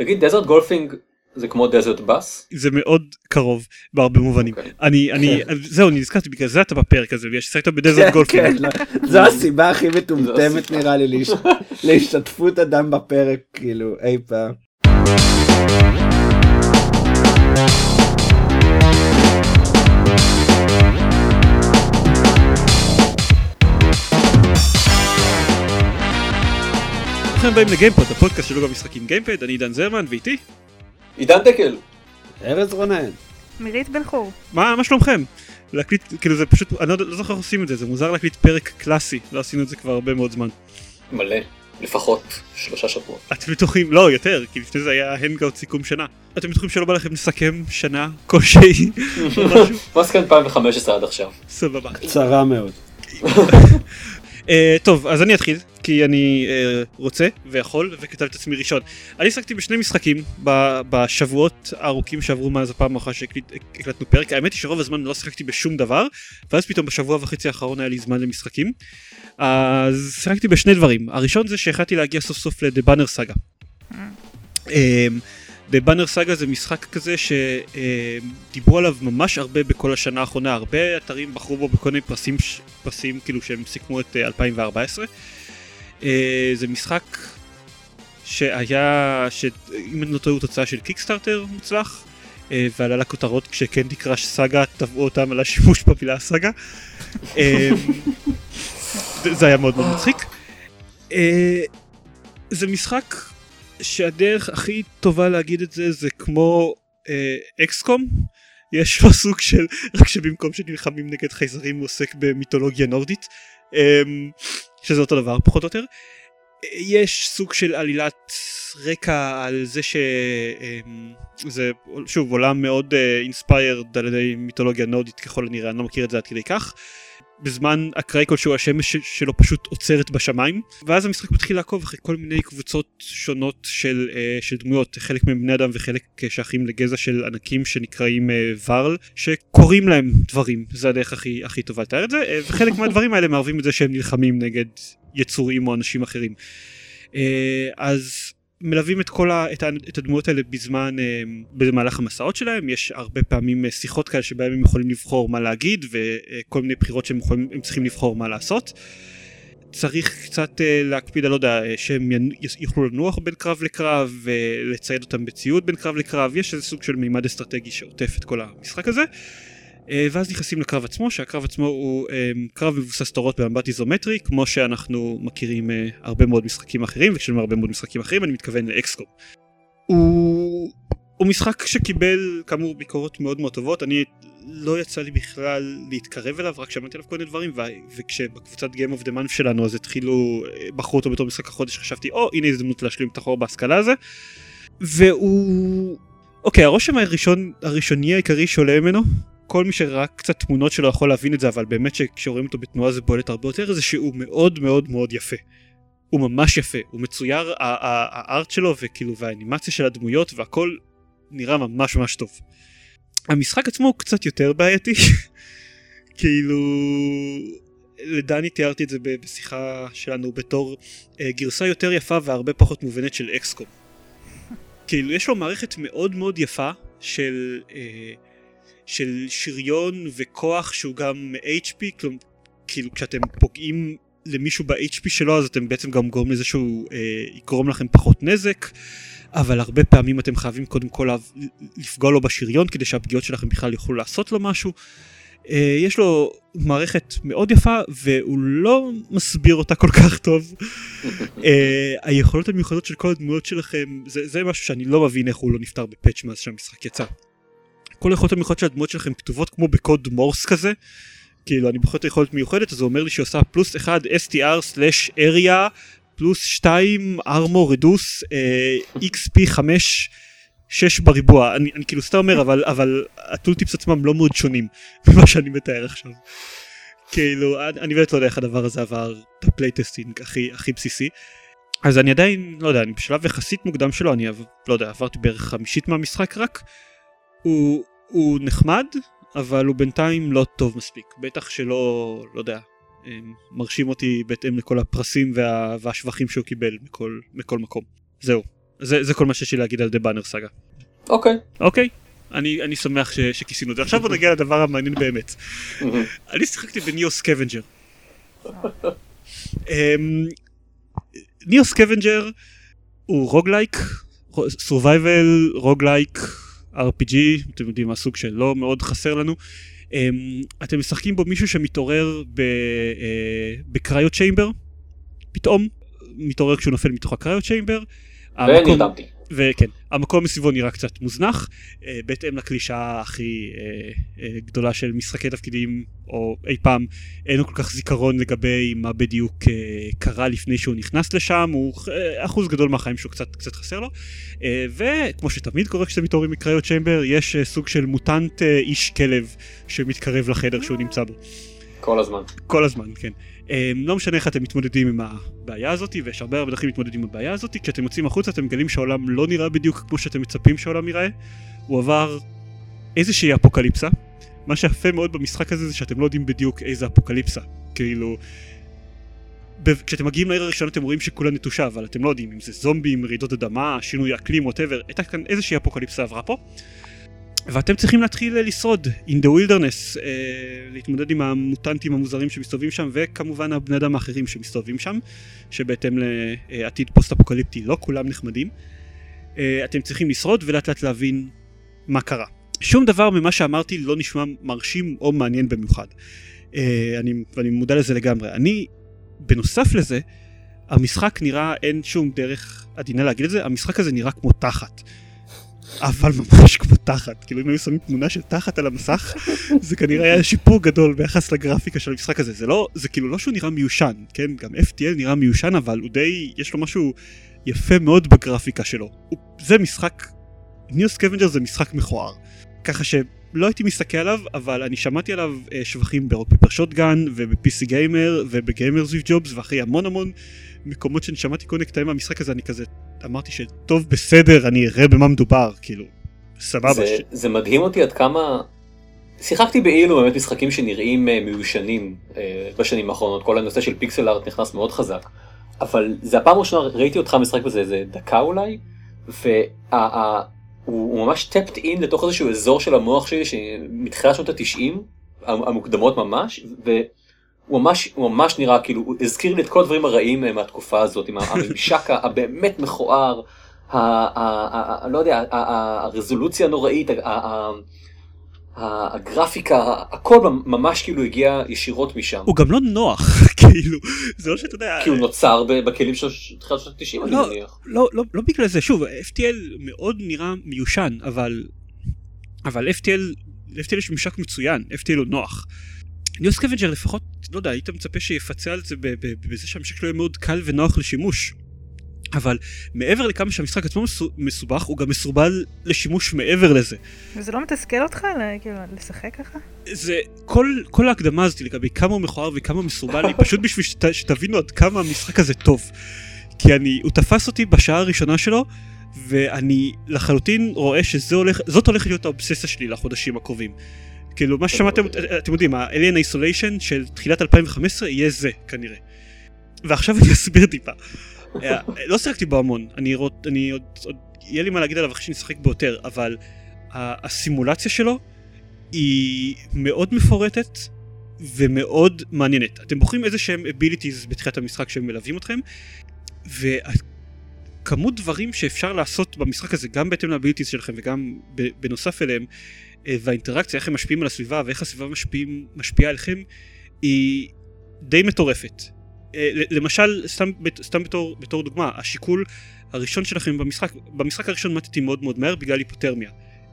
תגיד Desert Golfing זה כמו Desert Bus? זה מאוד קרוב בהרבה מובנים. אוקיי. אני, אני, זהו, אני נזכרתי בגלל זה אתה בפרק הזה, בגלל ששחקת ב Desert כן, Golfing. כן. זו הסיבה הכי מטומטמת. נראה לי להש- להשתתפות אדם בפרק כאילו אי פעם. ברוכים הבאים ל GamePod, הפודקאסט של בלוג המשחקים Gamepad, אני עידן זרמן ואיתי. עידן דקל. ארז רונן. מירית בן חור. מה, מה שלומכם? להקליט, כאילו זה פשוט, אני לא, לא זוכר איך עושים את זה, זה מוזר להקליט פרק קלאסי, לא עשינו את זה כבר הרבה מאוד זמן. מלא. לפחות שלושה שבועות. אתם בטוחים, לא יותר, כי לפני זה היה hangout סיכום שנה. אתם בטוחים שלא בא לכם לסכם שנה כלשהי או משהו? מה זה כאן 2015 עד עכשיו? סבבה. קצרה מאוד. Uh, טוב, אז אני אתחיל, כי אני uh, רוצה ויכול וכתב את עצמי ראשון. אני שחקתי בשני משחקים ב- בשבועות הארוכים שעברו מאז הפעם האחרונה שהקלטנו פרק. האמת היא שרוב הזמן לא שיחקתי בשום דבר, ואז פתאום בשבוע וחצי האחרון היה לי זמן למשחקים. אז שיחקתי בשני דברים. הראשון זה שהחלטתי להגיע סוף סוף ל-The Banner Saga. Banner Saga זה משחק כזה שדיברו עליו ממש הרבה בכל השנה האחרונה, הרבה אתרים בחרו בו בכל מיני פרסים, פרסים כאילו שהם סיכמו את אה, 2014. אה, זה משחק שהיה, שאם אני לא טועה הוא תוצאה של קיקסטארטר מוצלח, אה, ועלה לכותרות כשקנדי קראש סאגה טבעו אותם על השימוש במילה סאגה. אה, זה- היה מאוד מאוד מצחיק. אה, זה משחק שהדרך הכי טובה להגיד את זה זה כמו אה, אקסקום. יש לו סוג של רק שבמקום שנלחמים נגד חייזרים הוא עוסק במיתולוגיה נורדית אה, שזה אותו דבר פחות או יותר. אה, יש סוג של עלילת רקע על זה שזה שוב עולם מאוד אינספיירד על ידי מיתולוגיה נורדית ככל הנראה אני לא מכיר את זה עד כדי כך. בזמן אקראי כלשהו השמש שלו פשוט עוצרת בשמיים ואז המשחק מתחיל לעקוב אחרי כל מיני קבוצות שונות של, uh, של דמויות חלק מהם בני אדם וחלק אה, שייכים לגזע של ענקים שנקראים uh, ורל שקוראים להם דברים זה הדרך הכי הכי טובה לתאר את זה וחלק מהדברים האלה מערבים את זה שהם נלחמים נגד יצורים או אנשים אחרים. אז מלווים את כל ה, את, את הדמויות האלה בזמן אה, במהלך המסעות שלהם יש הרבה פעמים אה, שיחות כאלה שבהם הם יכולים לבחור מה להגיד וכל מיני בחירות שהם יכולים, הם צריכים לבחור מה לעשות. צריך קצת אה, להקפיד על לא יודע שהם יוכלו לנוח בין קרב לקרב ולצייד אותם בציוד בין קרב לקרב יש איזה סוג של מימד אסטרטגי שעוטף את כל המשחק הזה. אה, ואז נכנסים לקרב עצמו שהקרב עצמו הוא אה, קרב מבוסס תורות במבט איזומטרי כמו שאנחנו מכירים אה, הרבה מאוד משחקים אחרים וכשאני אומר הרבה מאוד משחקים אחרים אני מתכוון לאקסקום. הוא, הוא משחק שקיבל כאמור ביקורות מאוד מאוד טובות אני לא יצא לי בכלל להתקרב אליו רק שמעתי עליו כל מיני דברים ו- וכשבקבוצת Game of the Month שלנו אז התחילו בחרו אותו בתור משחק החודש חשבתי או הנה הזדמנות להשלים את החור בהשכלה הזה והוא אוקיי הרושם הראשון הראשוני העיקרי שעולה ממנו כל מי שראה קצת תמונות שלו יכול להבין את זה אבל באמת שכשרואים אותו בתנועה זה בולט הרבה יותר זה שהוא מאוד מאוד מאוד יפה. הוא ממש יפה הוא מצויר הארט שלו וכאילו והאנימציה של הדמויות והכל נראה ממש ממש טוב. המשחק עצמו הוא קצת יותר בעייתי כאילו לדני תיארתי את זה בשיחה שלנו בתור אה, גרסה יותר יפה והרבה פחות מובנת של אקסקום. כאילו יש לו מערכת מאוד מאוד יפה של אה, של שריון וכוח שהוא גם HP כלומר כאילו כשאתם פוגעים למישהו ב-HP שלו אז אתם בעצם גם גורם לזה שהוא אה, יגרום לכם פחות נזק אבל הרבה פעמים אתם חייבים קודם כל לפגוע לו בשריון כדי שהפגיעות שלכם בכלל יוכלו לעשות לו משהו. אה, יש לו מערכת מאוד יפה והוא לא מסביר אותה כל כך טוב. אה, היכולות המיוחדות של כל הדמויות שלכם זה, זה משהו שאני לא מבין איך הוא לא נפתר בפאץ' מאז שהמשחק יצא. כל היכולות המיוחדות של הדמויות שלכם כתובות כמו בקוד מורס כזה. כאילו אני בוחר את היכולת מיוחדת אז הוא אומר לי שהיא עושה פלוס 1 STR slash area פלוס 2 armor radius XP 5 6 בריבוע אני, אני כאילו סתם אומר אבל אבל ה tooltips עצמם לא מאוד שונים ממה שאני מתאר עכשיו. כאילו אני, אני באמת לא יודע איך הדבר הזה עבר את ה playtesting הכי הכי בסיסי. אז אני עדיין לא יודע אני בשלב יחסית מוקדם שלו אני לא יודע עברתי בערך חמישית מהמשחק רק. הוא, הוא נחמד אבל הוא בינתיים לא טוב מספיק בטח שלא לא יודע מרשים אותי בהתאם לכל הפרסים וה, והשבחים שהוא קיבל מכל, מכל מקום זהו זה, זה כל מה שיש לי להגיד על The Banner Saga. אוקיי. אוקיי? אני, אני שמח ש, שכיסינו את זה. עכשיו בוא נגיע לדבר המעניין באמת. אני שיחקתי ב Neo Scavenger. אמ, Neo Scavenger הוא roguelike, survival, roguelike, RPG, אתם יודעים מה הסוג שלא מאוד חסר לנו. אמ, אתם משחקים בו מישהו שמתעורר אה, ב cryo chamber, פתאום מתעורר כשהוא נופל מתוך ה cryo chamber. ונרדמתי. וכן, המקום מסביבו נראה קצת מוזנח, אה, בהתאם לקלישה הכי אה, אה, גדולה של משחקי תפקידים, או אי פעם אין לו כל כך זיכרון לגבי מה בדיוק אה, קרה לפני שהוא נכנס לשם, הוא אה, אחוז גדול מהחיים שהוא קצת, קצת חסר לו, אה, וכמו שתמיד קורה כשאתם מתעוררים מקריו צ'יימבר, יש אה, סוג של מוטנט אה, איש כלב שמתקרב לחדר שהוא נמצא בו. כל הזמן. כל הזמן, כן. Um, לא משנה איך אתם מתמודדים עם הבעיה הזאת, ויש הרבה הרבה דרכים להתמודד עם הבעיה הזאת, כשאתם יוצאים החוצה אתם מגלים שהעולם לא נראה בדיוק כמו שאתם מצפים שהעולם ייראה, הוא עבר איזושהי אפוקליפסה. מה שיפה מאוד במשחק הזה זה שאתם לא יודעים בדיוק איזה אפוקליפסה. כאילו, כשאתם מגיעים לעיר הראשונה אתם רואים שכולה נטושה, אבל אתם לא יודעים אם זה זומבים, רעידות אדמה, שינוי אקלים, whatever, הייתה כאן איזושהי אפוקליפסה עברה פה. ואתם צריכים להתחיל לשרוד in the wilderness, אה, להתמודד עם המוטנטים המוזרים שמסתובבים שם וכמובן הבני אדם האחרים שמסתובבים שם שבהתאם לעתיד פוסט אפוקליפטי לא כולם נחמדים. Uh, אתם צריכים לשרוד ולאט לאט להבין מה קרה. שום דבר ממה שאמרתי לא נשמע מרשים או מעניין במיוחד. Uh, אני, ואני מודע לזה לגמרי. אני, בנוסף לזה, המשחק נראה, אין שום דרך עדינה להגיד את זה, המשחק הזה נראה כמו תחת. אבל ממש כמו תחת, כאילו אם היו שמים תמונה של תחת על המסך, זה כנראה היה שיפור גדול ביחס לגרפיקה של המשחק הזה, זה לא, זה כאילו לא שהוא נראה מיושן, כן, גם FTL נראה מיושן אבל הוא די, יש לו משהו יפה מאוד בגרפיקה שלו, הוא, זה משחק, Neo Scavenger זה משחק מכוער, ככה שלא הייתי מסתכל עליו, אבל אני שמעתי עליו אה, שבחים ב Rock Paper Shotgun וב-PC Gamer וב Gamers With Jobs ואחרי המון המון מקומות שאני שמעתי כל מיני קטעים מהמשחק הזה אני כזה אמרתי שטוב בסדר אני אראה במה מדובר כאילו סבבה. זה, ש... זה מדהים אותי עד כמה שיחקתי באילו באמת משחקים שנראים אה, מיושנים אה, בשנים האחרונות כל הנושא של פיקסל ארט נכנס מאוד חזק אבל זה הפעם הראשונה ראיתי אותך משחק בזה איזה דקה אולי והוא ממש טפט אין לתוך איזשהו אזור של המוח שלי שמתחילת שנות התשעים המוקדמות ממש. ו... הוא ממש, הוא ממש נראה כאילו, הוא הזכיר לי את כל הדברים הרעים אה, מהתקופה הזאת, עם הממשק הבאמת מכוער, לא יודע, הרזולוציה הנוראית, הגרפיקה, הכל ממש כאילו הגיע ישירות משם. הוא גם לא נוח, כאילו, זה לא שאתה יודע... כי הוא נוצר בכלים של תחילת שנות ה-90 אני לא, מניח. לא, לא, לא בגלל זה, שוב, FTL מאוד נראה מיושן, אבל, אבל FTL, FTL יש ממשק מצוין, FTL הוא נוח. Neo Scavenger לפחות, לא יודע, היית מצפה שיפצה על זה בזה שהממשק שלו יהיה מאוד קל ונוח לשימוש. אבל מעבר לכמה שהמשחק עצמו מסובך, הוא גם מסורבל לשימוש מעבר לזה. וזה לא מתסכל אותך כאילו, לשחק ככה? זה, כל, כל ההקדמה הזאת לגבי כמה הוא מכוער וכמה מסורבל היא פשוט בשביל שת, שתבינו עד כמה המשחק הזה טוב. כי אני, הוא תפס אותי בשעה הראשונה שלו, ואני לחלוטין רואה שזאת הולכת להיות האובססיה שלי לחודשים הקרובים. כאילו מה ששמעתם, אתם יודעים, ה-Alien Isolation של תחילת 2015 יהיה זה כנראה. ועכשיו אני אסביר טיפה. אה, לא שיחקתי בו המון, אני, עוד, יהיה לי מה להגיד עליו אחרי שאני אשחק בו יותר, אבל הסימולציה שלו היא מאוד מפורטת ומאוד מעניינת. אתם בוחרים איזה שהם abilities בתחילת המשחק שהם מלווים אתכם, וכמות דברים שאפשר לעשות במשחק הזה, גם בהתאם ל abilities שלכם וגם בנוסף אליהם, אה, והאינטראקציה, איך הם משפיעים על הסביבה ואיך הסביבה משפיעה עליכם, היא די מטורפת. אה, למשל, סתם, סתם בתור, בתור דוגמה, השיקול הראשון שלכם במשחק, במשחק הראשון מתתי מאוד מאוד מהר בגלל היפותרמיה.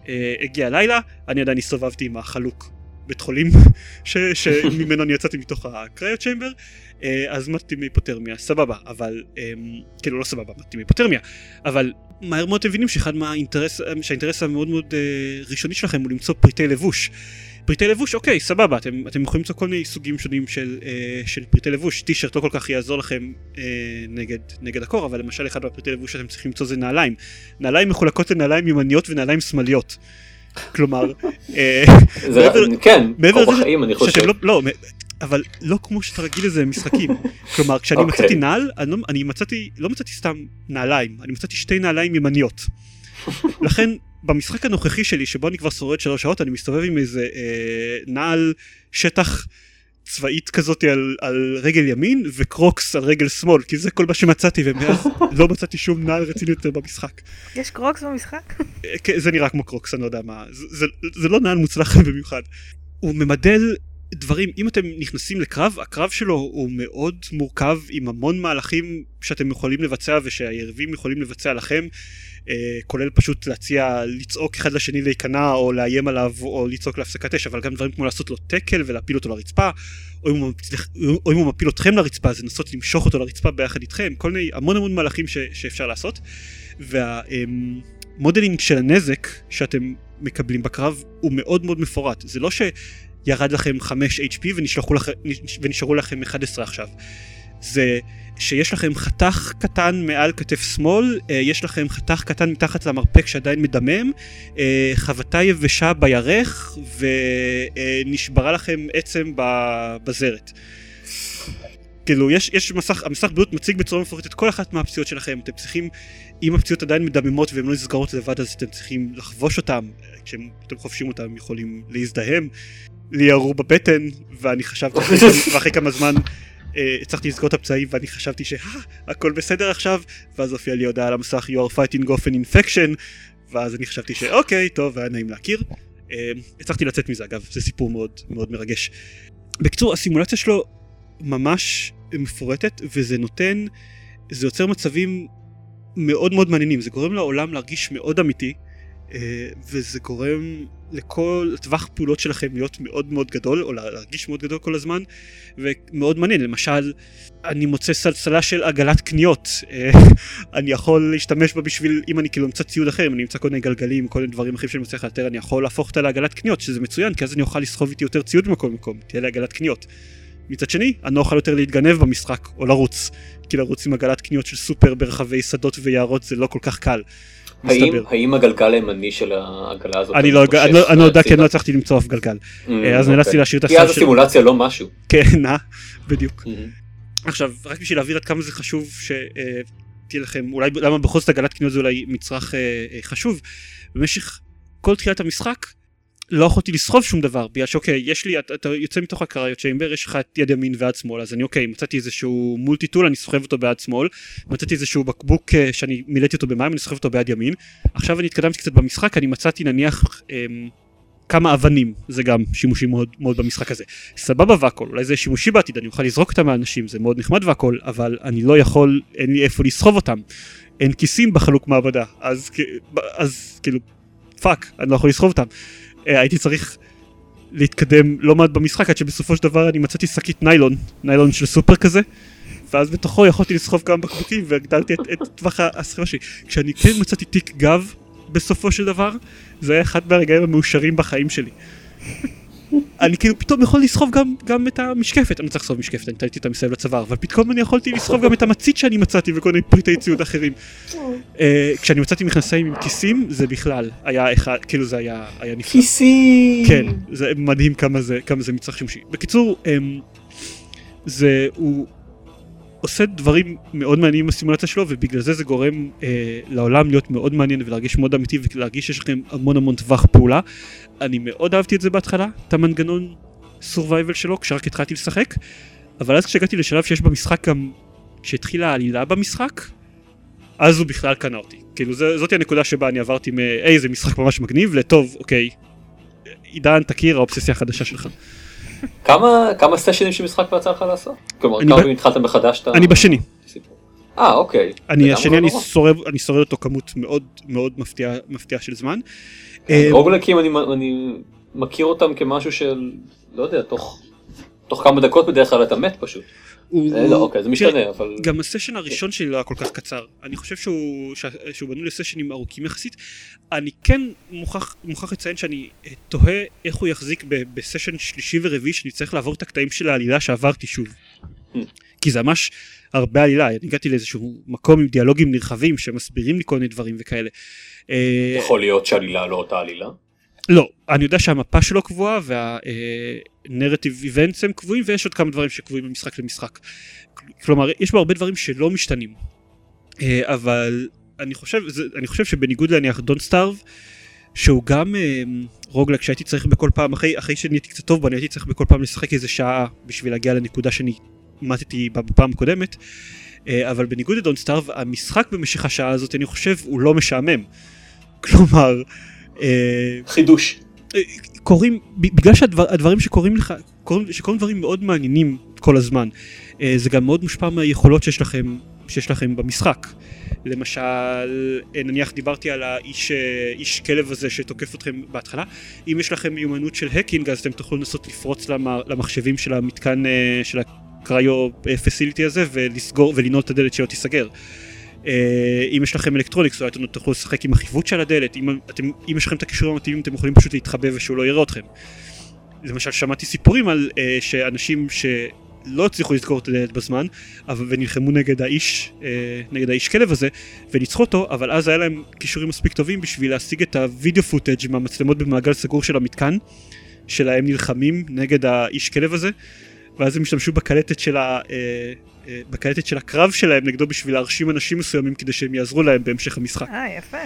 אה, הגיע הלילה, אני עדיין הסתובבתי עם החלוק בית חולים שממנו אני יצאתי מתוך הקריו צ'יימבר, אז מתתי מהיפותרמיה, סבבה, אבל, כאילו לא סבבה, מתתי מהיפותרמיה, אבל מהר מאוד מבינים שאחד מהאינטרס, שהאינטרס המאוד מאוד אה, ראשוני שלכם הוא למצוא פריטי לבוש. פריטי לבוש אוקיי סבבה אתם, אתם יכולים למצוא כל מיני סוגים שונים של, אה, של פריטי לבוש טישרט לא כל כך יעזור לכם אה, נגד, נגד הקור אבל למשל אחד מהפריטי לבוש שאתם צריכים למצוא זה נעליים נעליים מחולקות לנעליים ימניות ונעליים שמאליות. כלומר, אה, זה, מעבר, כן, מעבר לזה בחיים אני חושב. לא, לא, אבל לא כמו שאתה רגיל לזה במשחקים. כלומר, כשאני אוקיי. מצאתי נעל, אני, לא, אני מצאתי, לא מצאתי סתם נעליים, אני מצאתי שתי נעליים ימניות. לכן, במשחק הנוכחי שלי, שבו אני כבר שורד שלוש שעות, אני מסתובב עם איזה אה, נעל שטח צבאית כזאת על, על רגל ימין, וקרוקס על רגל שמאל, כי זה כל מה שמצאתי, ומאז לא מצאתי שום נעל רציני יותר במשחק. יש קרוקס במשחק? אה, כן, זה נראה כמו קרוקס, אני לא יודע מה, זה, זה, זה לא נעל מוצלח במיוחד. הוא ממדל דברים, אם אתם נכנסים לקרב, הקרב שלו הוא מאוד מורכב עם המון מהלכים שאתם יכולים לבצע ושהיריבים יכולים לבצע לכם, כולל פשוט להציע לצעוק אחד לשני להיכנע או לאיים עליו או לצעוק להפסקת אש, אבל גם דברים כמו לעשות לו טקל ולהפיל אותו לרצפה, או אם, הוא מפיל אתכם לרצפה אז לנסות למשוך אותו לרצפה ביחד איתכם, כל מיני המון המון מהלכים ש, שאפשר לעשות. והמודלינג של הנזק שאתם מקבלים בקרב הוא מאוד מאוד מפורט, זה לא שירד לכם 5 HP ונשלחו לכם, ונשארו לכם 11 עכשיו. זה שיש לכם חתך קטן מעל כתף שמאל, אה, יש לכם חתך קטן מתחת למרפק שעדיין מדמם, אה, חבטה יבשה בירך ונשברה לכם עצם בזרת. כאילו יש, יש מסך, המסך בריאות מציג בצורה מפורטת את כל אחת מהפציעות שלכם, אתם צריכים, אם הפציעות עדיין מדממות והן לא נסגרות לבד אז אתם צריכים לחבוש אותן, כשאתם חופשים אותן יכולים להזדהם, לי ירו בבטן ואני חשבתי, ואחרי כמה זמן הצלחתי לסגור את הפצעים ואני חשבתי שהכל בסדר עכשיו ואז הופיע לי הודעה על המסך you are fighting off an infection ואז אני חשבתי שאוקיי טוב היה נעים להכיר. אה, הצלחתי לצאת מזה אגב זה סיפור מאוד מאוד מרגש. בקיצור הסימולציה שלו ממש מפורטת וזה נותן זה יוצר מצבים מאוד מאוד מעניינים זה גורם לעולם להרגיש מאוד אמיתי אה, וזה גורם לכל טווח פעולות שלכם להיות מאוד מאוד גדול או להרגיש מאוד גדול כל הזמן ומאוד מעניין למשל אני מוצא סלסלה של עגלת קניות אה, אני יכול להשתמש בה בשביל אם אני כאילו אמצא ציוד אחר אם אני אמצא כל מיני גלגלים כל מיני דברים אחרים שאני מצליח לאתר אני יכול להפוך אותה לעגלת קניות שזה מצוין כי אז אני אוכל לסחוב איתי יותר ציוד מכל מקום תהיה לי עגלת קניות. מצד שני אני לא אוכל יותר להתגנב במשחק או לרוץ כי לרוץ עם עגלת קניות של סופר ברחבי שדות ויערות זה לא כל כך קל. האם, מסתבר. האם הגלגל הימני של העגלה הזאת אני לא יודע, לא- לא יודע כי אני לא הצלחתי למצוא אף גלגל. אה, אז נאלצתי להשאיר את כי אז הסל של... הסימולציה לא משהו. כן, אה, בדיוק. Mm. עכשיו, רק בשביל להבהיר עד כמה זה חשוב שתהיה לכם, אולי למה בכל זאת עגלת קניות זה אולי מצרך אה, אה, חשוב, במשך כל תחילת המשחק לא יכולתי לסחוב שום דבר, בגלל שאוקיי, יש לי, אתה, אתה יוצא מתוך הקריוט צ'יימבר, יש לך את יד ימין ויד שמאל, אז אני אוקיי, מצאתי איזשהו מולטי טול, אני סוחב אותו ביד שמאל, מצאתי איזשהו בקבוק אה, שאני מילאתי אותו במים, אני סוחב אותו ביד ימין, עכשיו אני התקדמתי קצת במשחק, אני מצאתי נניח אה, כמה אבנים, זה גם שימושי מאוד מאוד במשחק הזה. סבבה והכל, אולי זה שימושי בעתיד, אני אוכל לזרוק אותם לאנשים, זה מאוד נחמד והכל, אבל אני לא יכול, אין לי איפה לסחוב אותם. אין כיסים בחלוק מעבדה, אז, כ- אז כאילו, פאק, אני לא יכול לסחוב אותם. אה, הייתי צריך להתקדם לא מעט במשחק עד שבסופו של דבר אני מצאתי שקית ניילון, ניילון של סופר כזה, ואז בתוכו יכולתי לסחוב כמה בקבוקים והגדלתי את, את טווח הסחיבה שלי. כשאני כן מצאתי תיק גב בסופו של דבר, זה היה אחד מהרגעים המאושרים בחיים שלי. אני כאילו פתאום יכול לסחוב גם, גם את המשקפת, אני צריך לסחוב משקפת, אני תליתי אותה מסביב לצוואר, אבל פתאום אני יכולתי לסחוב גם את המצית שאני מצאתי וכל מיני פריטי ציוד אחרים. אה, כשאני מצאתי מכנסיים עם כיסים, זה בכלל היה אחד, כאילו זה היה, היה נפלא. כיסים. כן, זה מדהים כמה זה, כמה זה מצרך שימושי. בקיצור, אמ, זה, הוא עושה דברים מאוד מעניינים בסימולציה שלו, ובגלל זה זה גורם אה, לעולם להיות מאוד מעניין ולהרגיש מאוד אמיתי ולהרגיש שיש לכם המון המון טווח פעולה. אני מאוד אהבתי את זה בהתחלה, את המנגנון survival שלו, כשרק התחלתי לשחק, אבל אז כשהגעתי לשלב שיש במשחק גם, כשהתחילה העלילה במשחק, אז הוא בכלל קנה אותי. כאילו זה, זאתי הנקודה שבה אני עברתי מ... היי זה משחק ממש מגניב לטוב אוקיי. עידן תכיר האובססיה החדשה שלך. כמה כמה סשנים של משחק יצא לך לעשות? כלומר כמה פעמים התחלת מחדש את ה... אני בשני. הסיפור? אה אוקיי. אני השני לא אני נורא. שורד אני שורד אותו כמות מאוד מאוד מפתיעה מפתיעה של זמן. אה, רוגלקים אני אני מכיר אותם כמשהו של לא יודע תוך תוך כמה דקות בדרך כלל אתה מת פשוט. הוא- אה, לא אוקיי זה תראה, משתנה אבל גם הסשן הראשון שלי לא היה כל כך קצר אני חושב שהוא שה- שהוא בנוי לסשנים ארוכים יחסית אני כן מוכרח מוכרח לציין שאני אה, תוהה איך הוא יחזיק ב- בסשן שלישי ורביעי שאני צריך לעבור את הקטעים של העלילה שעברתי שוב. כי זה ממש הרבה עלילה אני הגעתי לאיזשהו מקום עם דיאלוגים נרחבים שמסבירים לי כל מיני דברים וכאלה. אה, יכול להיות שעלילה לא אותה עלילה. לא, אני יודע שהמפה שלו קבועה נרטיב איבנטס הם קבועים ויש עוד כמה דברים שקבועים ממשחק למשחק. כלומר יש בו הרבה דברים שלא משתנים. אה, אבל אני חושב, אני חושב שבניגוד להניח דון סטארב שהוא גם אה, רוגלק שהייתי צריך בכל פעם אחרי, אחרי שנהייתי קצת טוב בו אני הייתי צריך בכל פעם לשחק איזה שעה בשביל להגיע לנקודה שאני מתתי בפעם הקודמת. אה, אבל בניגוד לדון סטארב המשחק במשך השעה הזאת אני חושב הוא לא משעמם. כלומר אה, חידוש. אה, קורים בגלל שהדברים שקורים לך קורים, שקורים דברים מאוד מעניינים כל הזמן זה גם מאוד מושפע מהיכולות שיש לכם שיש לכם במשחק למשל נניח דיברתי על האיש איש כלב הזה שתוקף אתכם בהתחלה אם יש לכם מיומנות של hacking אז אתם תוכלו לנסות לפרוץ למ- למחשבים של המתקן של ה cryo facility הזה ולסגור ולנעול את הדלת שלא תיסגר. אה, אם יש לכם electronics אולי אתם תוכלו לשחק עם החיווט של הדלת. אם, אתם, אם יש לכם את הכישורים המתאימים אתם יכולים פשוט להתחבא ושהוא לא יראה אתכם. למשל שמעתי סיפורים על uh, שאנשים שלא הצליחו לסגור את הדלת בזמן אבל ונלחמו נגד האיש uh, נגד האיש כלב הזה וניצחו אותו אבל אז היה להם כישורים מספיק טובים בשביל להשיג את הווידאו פוטאג' מהמצלמות במעגל סגור של המתקן שלהם נלחמים נגד האיש כלב הזה ואז הם השתמשו בקלטת של, ה, אה, אה, בקלטת של הקרב שלהם נגדו בשביל להרשים אנשים מסוימים כדי שהם יעזרו להם בהמשך המשחק. אה, יפה.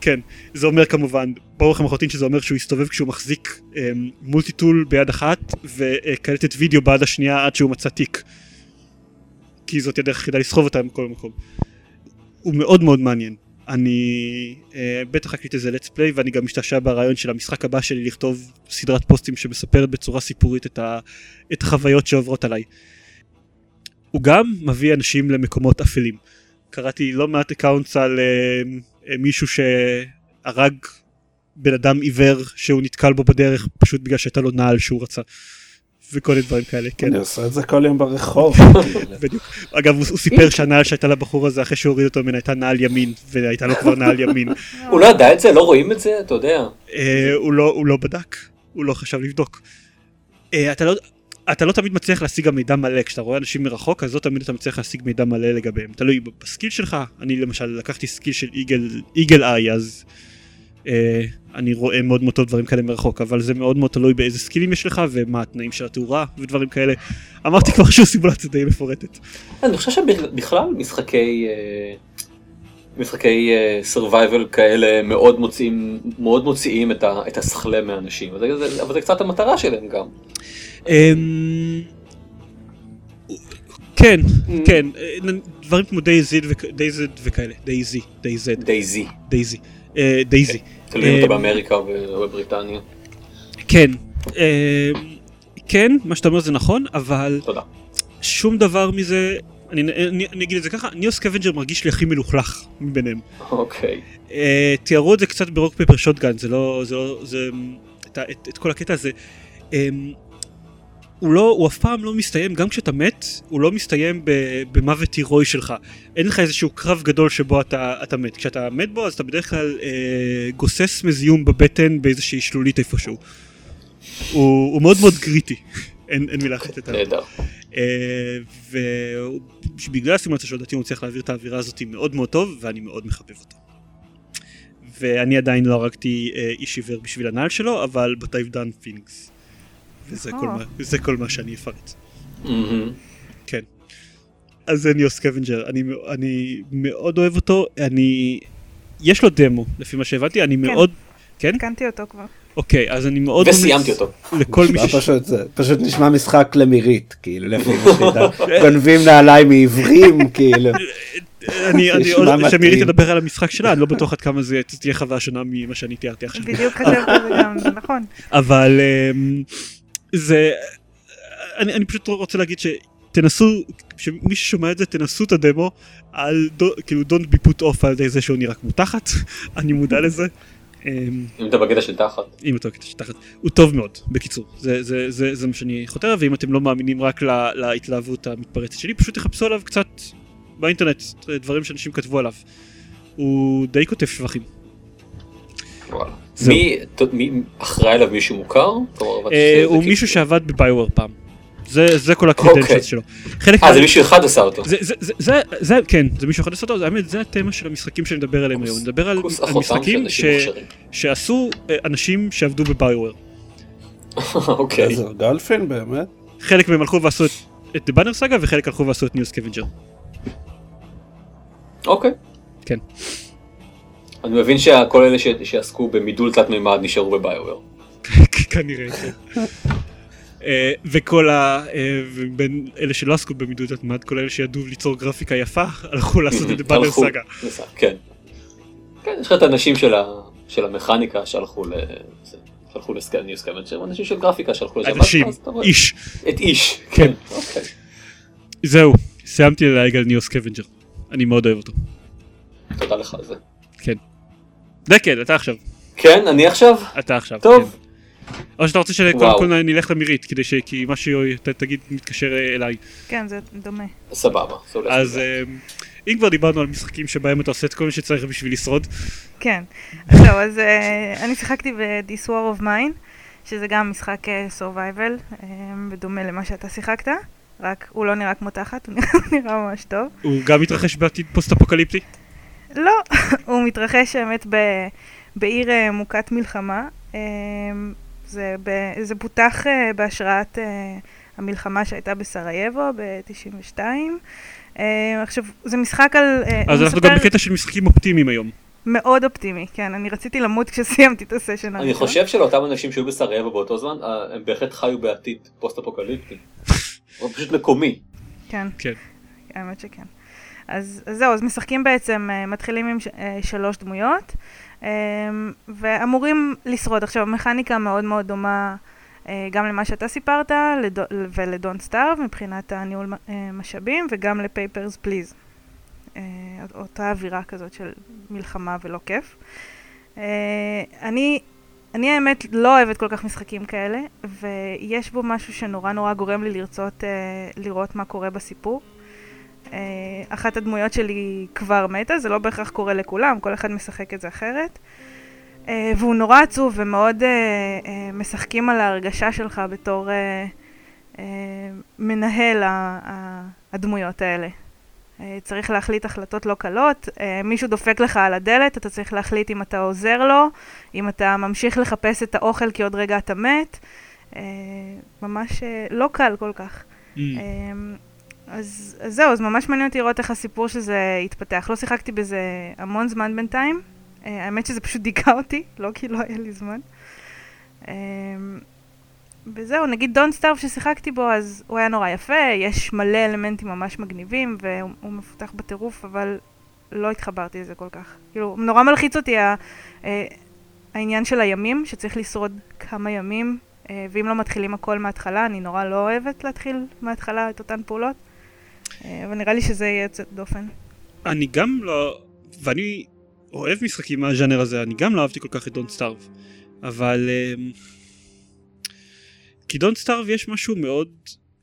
כן, זה אומר כמובן, ברור לכם לחלוטין שזה אומר שהוא יסתובב כשהוא מחזיק אה, multi-tool ביד אחת וקלטת וידאו ביד השנייה עד שהוא מצא תיק. כי זאת הדרך היחידה לסחוב אותה מכל מקום. הוא מאוד מאוד מעניין. אני אה, בטח אקליט איזה let's play ואני גם משתעשע ברעיון של המשחק הבא שלי לכתוב סדרת פוסטים שמספרת בצורה סיפורית את, ה, את החוויות שעוברות עליי. הוא גם מביא אנשים למקומות אפלים. קראתי לא מעט accounts על אה, מישהו שהרג בן אדם עיוור שהוא נתקל בו בדרך פשוט בגלל שהייתה לו נעל שהוא רצה. וכל מיני דברים כאלה, כן. אני עושה את זה כל יום ברחוב. בדיוק. אגב, הוא, סיפר שהנעל שהייתה לבחור הזה אחרי שהוריד אותו ממנה הייתה נעל ימין, והייתה לו כבר נעל ימין. הוא לא ידע את זה? לא רואים את זה? אתה יודע. אה, הוא, לא, הוא לא בדק, הוא לא חשב לבדוק. אה, אתה, לא, אתה לא תמיד מצליח להשיג גם מידע מלא, כשאתה רואה אנשים מרחוק, אז לא תמיד אתה מצליח להשיג מידע מלא לגביהם. תלוי ב skill שלך, אני למשל לקחתי skill של eagle eye, אז אני רואה מאוד מאוד טוב דברים כאלה מרחוק, אבל זה מאוד מאוד תלוי באיזה סקילים יש לך, ומה התנאים של התאורה, ודברים כאלה. אמרתי כבר שהוא סימולציה די מפורטת. אני חושב שבכלל משחקי אה, משחקי survival כאלה מאוד מוציאים מאוד מוציאים את ה- את הסכלה מאנשים אבל זה- אבל זה קצת המטרה שלהם גם. אמ, כן, כן, אה, נ- דברים כמו DayZ וכאלה, DayZ, DayZ. DayZ, אה, DayZ. תלוי אם אתה אמ, באמריקה ובבריטניה. כן, אמ, כן, מה שאתה אומר זה נכון, אבל תודה. שום דבר מזה, אני אני- אני אגיד את זה ככה, Neo Scavenger מרגיש לי הכי מלוכלך מביניהם. אוקיי. אה, תיארו את זה קצת ב Rock Paper Shotgun, זה לא, זה לא, זה, את, את, את כל הקטע הזה. אמ, הוא לא, הוא אף פעם לא מסתיים, גם כשאתה מת, הוא לא מסתיים ב- במוות הירואי שלך. אין לך איזשהו קרב גדול שבו אתה, אתה מת. כשאתה מת בו, אז אתה בדרך כלל אה, גוסס מזיום בבטן באיזושהי שלולית איפשהו. הוא, הוא מאוד מאוד גריטי, אין, אין מילה אחרת עליו. נהדר. אה, ובגלל הסימולציה שלו לדעתי הוא מצליח להעביר את האווירה הזאת מאוד מאוד טוב ואני מאוד מחבב אותו. ואני עדיין לא הרגתי אה, איש עיוור בשביל הנעל שלו אבל but I've done things. וזה כל, אה. מה, זה כל מה שאני אפרט. כן. אז זה Neo Scavenger, אני, אני מאוד אוהב אותו, אני... יש לו דמו לפי מה שהבנתי, אני מאוד... כן? התקנתי אותו כבר. אוקיי, אז אני מאוד וסיימתי אותו. לכל מי ש... פשוט, פשוט נשמע משחק למירית, כאילו, לפי מה שידע. גונבים נעליים מעיוורים, כאילו. אני, עוד. כשמירי תדבר על המשחק שלה, אני לא בטוח עד כמה זה תהיה חוויה שונה ממה שאני תיארתי עכשיו. בדיוק על זה גם, זה נכון. אבל אמ, זה, אני, אני פשוט רוצה להגיד שתנסו, שמי ששומע את זה תנסו את הדמו, על, דו- כאילו don't be put off על ידי זה שהוא נראה כמו תחת, אני מודע לזה. אמ, אם אתה בקטע של תחת. אם אתה קטע של תחת, הוא טוב מאוד, בקיצור, זה, זה, זה, זה מה שאני חותר, ואם אתם לא מאמינים רק לה, להתלהבות המתפרצת שלי, פשוט תחפשו עליו קצת באינטרנט, דברים שאנשים כתבו עליו. הוא די כותב שבחים. וואלה. מי ת- מי אחראי עליו מישהו מוכר? אה, הוא כאילו- מישהו שעבד בביואר פעם. זה, זה כל הקריטנציות אוקיי. שלו. חלק אה מה- זה מישהו אחד עשה אותו. זה, זה, זה, זה, זה, כן, זה מישהו אחד עשה אותו, האמת, זה התמה של המשחקים שאני מדבר עליהם היום. אני מדבר על, על משחקים ש. שעשו אה, אנשים שעבדו בביואר. אוקיי. איזה גולפין באמת? חלק מהם הלכו ועשו את- את The Banner Saga וחלק הלכו ועשו את Neo Scavenger. אוקיי. כן. אני מבין שכל אלה שעסקו במידול תלת מימד נשארו ב BioWare. כנראה, כן. אה, וכל ה... אה, ובין אלה שלא עסקו במידול תלת מימד, כל אלה שידעו ליצור גרפיקה יפה, הלכו לעשות את Saga. לסאגה, כן. כן, יש לך את האנשים של המכניקה שהלכו ל... שהלכו ל Neo Scavenger, אנשים של גרפיקה שהלכו לזה. אנשים, איש. את איש. כן. אוקיי. זהו, סיימתי ללהג על Neo Scavenger. אני מאוד אוהב אותו. תודה לך על זה. כן. דקל, אתה עכשיו. כן, אני עכשיו? אתה עכשיו. טוב. כן. או שאתה רוצה שקודם. כל נלך למירית, כדי ש... כי מה שתגיד מתקשר אה, אליי. כן, זה דומה. סבבה. זה הולך אז. אה, אם כבר דיברנו על משחקים שבהם אתה עושה את כל מה שצריך בשביל לשרוד, כן. אז זהו, אז אה, אני שיחקתי ב-This War of Mine, שזה גם משחק אה, survival, אה, בדומה למה שאתה שיחקת, רק הוא לא נראה כמו תחת, הוא נראה ממש טוב. הוא גם מתרחש בעתיד פוסט אפוקליפטי. לא, הוא מתרחש באמת ב, בעיר אה, מוכת מלחמה. אה, זה, ב, זה פותח אה, בהשראת המלחמה שהייתה בסרייבו ב-92. אה, עכשיו, זה משחק על... אז אנחנו מספר גם בקטע של משחקים אופטימיים היום. מאוד אופטימי, כן, אני רציתי למות כשסיימתי את הסשן הראשון. אני חושב שלאותם אנשים שהיו בסרייבו באותו זמן, הם בהחלט חיו בעתיד פוסט אפוקליפטי. הוא פשוט מקומי. כן, כן. האמת שכן. אז, אז זהו, אז משחקים בעצם, אה, מתחילים עם ש, אה, שלוש דמויות, אה, ואמורים לשרוד. עכשיו, המכניקה מאוד מאוד דומה גם למה שאתה סיפרת לדו, ולדון סטארב מבחינת הניהול משאבים, וגם לפייפרס פליז. אותה אווירה כזאת של מלחמה ולא כיף. אני, אני האמת לא אוהבת כל כך משחקים כאלה, ויש בו משהו שנורא נורא גורם לי לרצות אה, לראות מה קורה בסיפור. אה, אחת הדמויות שלי כבר מתה, זה לא בהכרח קורה לכולם, כל אחד משחק את זה אחרת. אה, והוא נורא עצוב ומאוד אה, משחקים על ההרגשה שלך בתור מנהל הדמויות האלה. צריך להחליט החלטות לא קלות, מישהו דופק לך על הדלת, אתה צריך להחליט אם אתה עוזר לו, אם אתה ממשיך לחפש את האוכל כי עוד רגע אתה מת. ממש לא קל כל כך. Mm. אז, אז זהו, אז ממש מעניין אותי לראות איך הסיפור שזה יתפתח. לא שיחקתי בזה המון זמן בינתיים. אה, האמת שזה פשוט דיכא אותי, לא כי לא היה לי זמן. אמ, וזהו, נגיד דון סטארב ששיחקתי בו, אז הוא היה נורא יפה, יש מלא אלמנטים ממש מגניבים, והוא הוא מפותח בטירוף, אבל לא התחברתי לזה כל כך. כאילו, נורא מלחיץ אותי ה, אה, העניין של הימים, שצריך לשרוד כמה ימים, אה, ואם לא מתחילים הכל מההתחלה, אני נורא לא אוהבת להתחיל מההתחלה את אותן פעולות. אה, אבל נראה לי שזה יהיה יוצא דופן. אני גם לא... ואני אוהב משחקים מהז'אנר הזה, אני גם לא אהבתי כל כך את Don't Starve. אבל... אמ, כי Don't Starve יש משהו מאוד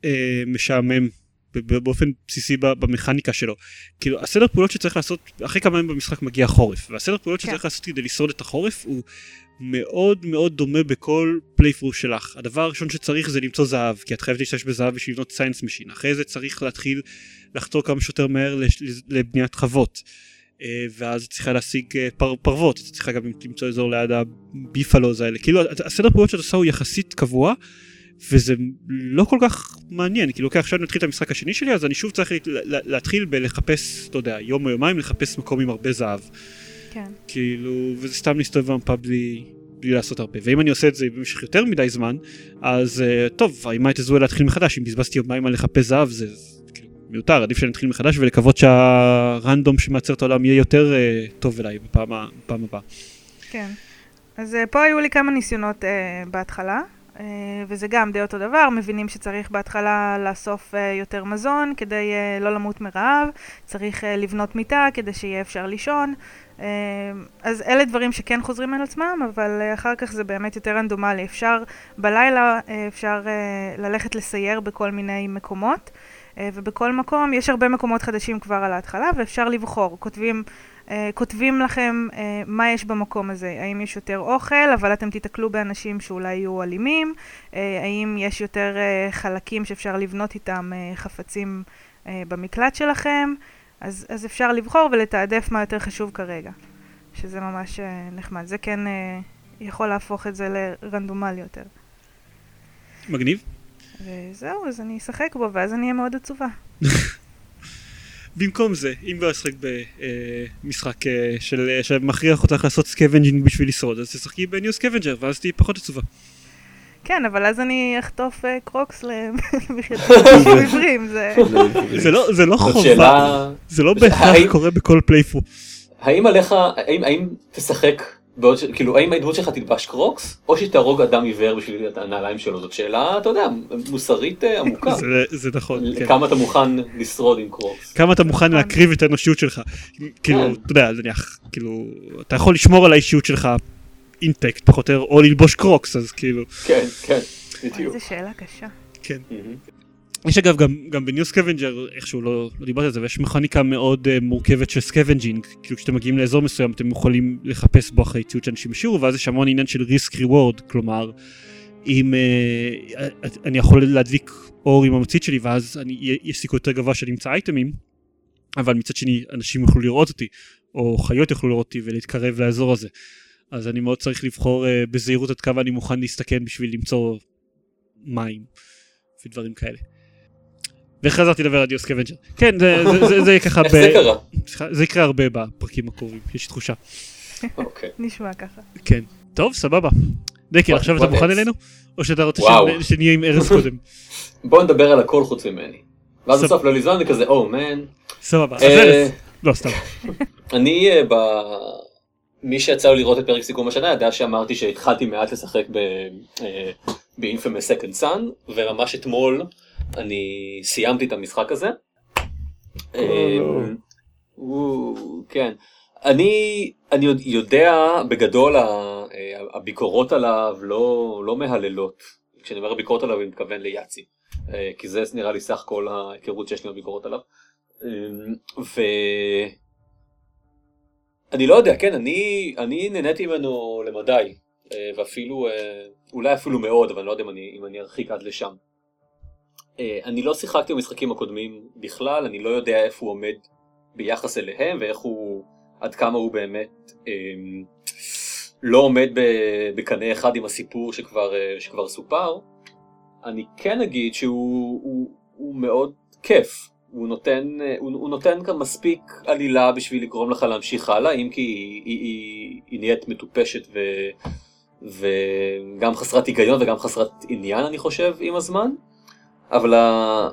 אה, משעמם באופן בסיסי במכניקה שלו. כאילו הסדר פעולות שצריך לעשות, אחרי כמה ימים במשחק מגיע חורף, והסדר פעולות כן. שצריך לעשות כדי לשרוד את החורף הוא מאוד מאוד דומה בכל playthrough שלך. הדבר הראשון שצריך זה למצוא זהב, כי את חייבת להשתמש בזהב בשביל לבנות science machine. אחרי זה צריך להתחיל לחתור כמה שיותר מהר לבניית חוות. אה, ואז את צריכה להשיג אה, פר, פרוות, את צריכה גם למצוא אזור ליד הביפלוז האלה. כאילו הסדר פעולות שאת עושה הוא יחסית קבוע, וזה לא כל כך מעניין, כאילו אוקיי עכשיו נתחיל את המשחק השני שלי אז אני שוב צריך לה- לה- להתחיל בלחפש, אתה יודע, יום או יומיים לחפש מקום עם הרבה זהב. כן. כאילו, וזה סתם להסתובב במפה בלי, בלי לעשות הרבה. ואם אני עושה את זה במשך יותר מדי זמן, אז uh, טוב, אם הייתי זוהה להתחיל מחדש, אם בזבזתי יומיים על לחפש זהב, זה זה כאילו מיותר, עדיף שאני אתחיל מחדש ולקוות שהרנדום שמייצר את העולם יהיה יותר uh, טוב אליי בפעם, בפעם הבאה. כן. אז uh, פה היו לי כמה ניסיונות uh, בהתחלה, וזה גם די אותו דבר, מבינים שצריך בהתחלה לאסוף uh, יותר מזון כדי uh, לא למות מרעב, צריך לבנות מיטה כדי שיהיה אפשר לישון. אז אלה דברים שכן חוזרים על עצמם, אבל אחר כך זה באמת יותר רנדומלי. אפשר בלילה, אפשר ללכת לסייר בכל מיני מקומות, ובכל מקום יש הרבה מקומות חדשים כבר על ההתחלה, ואפשר לבחור. כותבים כותבים לכם uh, מה יש במקום הזה, האם יש יותר אוכל, אבל אתם תיתקלו באנשים שאולי יהיו אלימים, uh, האם יש יותר חלקים שאפשר לבנות איתם חפצים במקלט שלכם, אז, אז אפשר לבחור ולתעדף מה יותר חשוב כרגע, שזה ממש נחמד. זה כן יכול להפוך את זה לרנדומלי יותר. מגניב. וזהו, אז אני אשחק בו, ואז אני אהיה מאוד עצובה. במקום זה, אם לא אשחק במשחק אה, של אה, שמכריח אותך לעשות scavenging בשביל לשרוד, אז תשחקי ב Neo Scavenger, ואז תהיי פחות עצובה. כן, אבל אז אני אחטוף אה, קרוקס מעיוורים, זה... זה לא, זה לא זאת חובה, זה לא בהכרח קורה בכל playthrough. האם עליך, האם תשחק, בעוד, ש- כאילו האם הדמות שלך תלבש קרוקס, או שתהרוג אדם עיוור בשביל את הנעליים שלו, זאת שאלה, אתה יודע, מוסרית אה, עמוקה. זה- זה נכון, כן. כמה אתה מוכן לשרוד עם קרוקס. כמה אתה מוכן להקריב את האנושיות שלך. כאילו, כן. אתה יודע, נניח, כאילו, אתה יכול לשמור על האישיות שלך intact פחות או יותר, או ללבוש קרוקס, אז כאילו, כן, כן, בדיוק. איזה שאלה קשה. כן. יש אגב גם, גם ב NEO Scavenger, איכשהו לא, לא דיברתי על זה, ויש מכניקה מאוד אה, מורכבת של scavenging, כאילו כשאתם מגיעים לאזור מסוים אתם יכולים לחפש בו אחרי ציוד שאנשים השאירו, ואז יש המון עניין של risk reward, כלומר, אם אה, אני יכול להדליק אור עם המצית שלי, ואז אני, יש סיכוי יותר גבוה שאני אמצא אייטמים, אבל מצד שני אנשים יוכלו לראות אותי, או חיות יוכלו לראות אותי ולהתקרב לאזור הזה. אז אני מאוד צריך לבחור אה, בזהירות עד כמה אני מוכן להסתכן בשביל למצוא מים ודברים כאלה. וחזרתי לדבר על NEO Scavenger. כן, זה, זה, זה, זה יהיה ככה, איך זה קרה? זה יקרה הרבה בפרקים הקרובים, יש לי תחושה. אוקיי. נשמע ככה. כן. טוב, סבבה. דקל, עכשיו אתה מוכן? אלינו? או שאתה רוצה שנהיה עם ארז קודם? בוא נדבר על הכל חוץ ממני. ואז בסוף לא לזמן וכזה, או מן. סבבה, אז אה, ארז. לא, סתם. אני אה, ב... מי שיצא לו לראות את פרק סיכום השנה ידע שאמרתי שהתחלתי מעט לשחק ב... ב-Infamous Second Sun וממש אתמול אני סיימתי את המשחק הזה. הוא- כן. אני, אני יודע בגדול אה, הביקורות עליו לא, לא מהללות. כשאני אומר הביקורות עליו אני מתכוון ליאצי. אה, כי זה נראה לי סך כל ההיכרות שיש לי בביקורות עליו. אה, ו... אני לא יודע, כן, אני, אני נהניתי ממנו למדי, אה, ואפילו, אולי אפילו מאוד, אבל אני לא יודע אם אני, אם אני ארחיק עד לשם. אה, אני לא שיחקתי במשחקים הקודמים בכלל, אני לא יודע איפה הוא עומד ביחס אליהם, ואיך הוא, עד כמה הוא באמת אה, לא עומד בקנה אחד עם הסיפור שכבר, אה, שכבר סופר. אני כן אגיד שהוא הוא, הוא מאוד כיף. הוא נותן, אה, הוא, הוא נותן כאן מספיק עלילה בשביל לגרום לך להמשיך הלאה, אם כי היא, היא, היא, היא נהיית מטופשת ו, וגם חסרת היגיון וגם חסרת עניין אני חושב עם הזמן, אבל ה,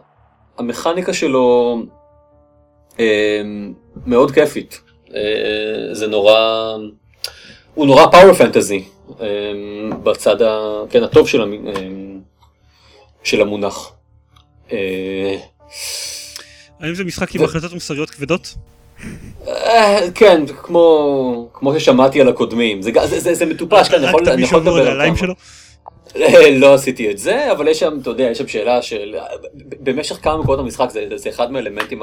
המכניקה שלו אה, מאוד כיפית, אה, זה נורא, הוא נורא פאוור פנטזי בצד ה, כן, הטוב של, המ, אה, של המונח. אה, האם זה משחק עם זה- החלטות מוסריות כבדות? אה, כן, כמו, כמו ששמעתי על הקודמים, זה, זה, זה, זה מטופש, כן, אני יכול, לדבר על שלו? כמה. לא עשיתי את זה, אבל יש שם, אתה יודע, יש שם שאלה של, במשך כמה מקומות במשחק, זה, זה אחד מהאלמנטים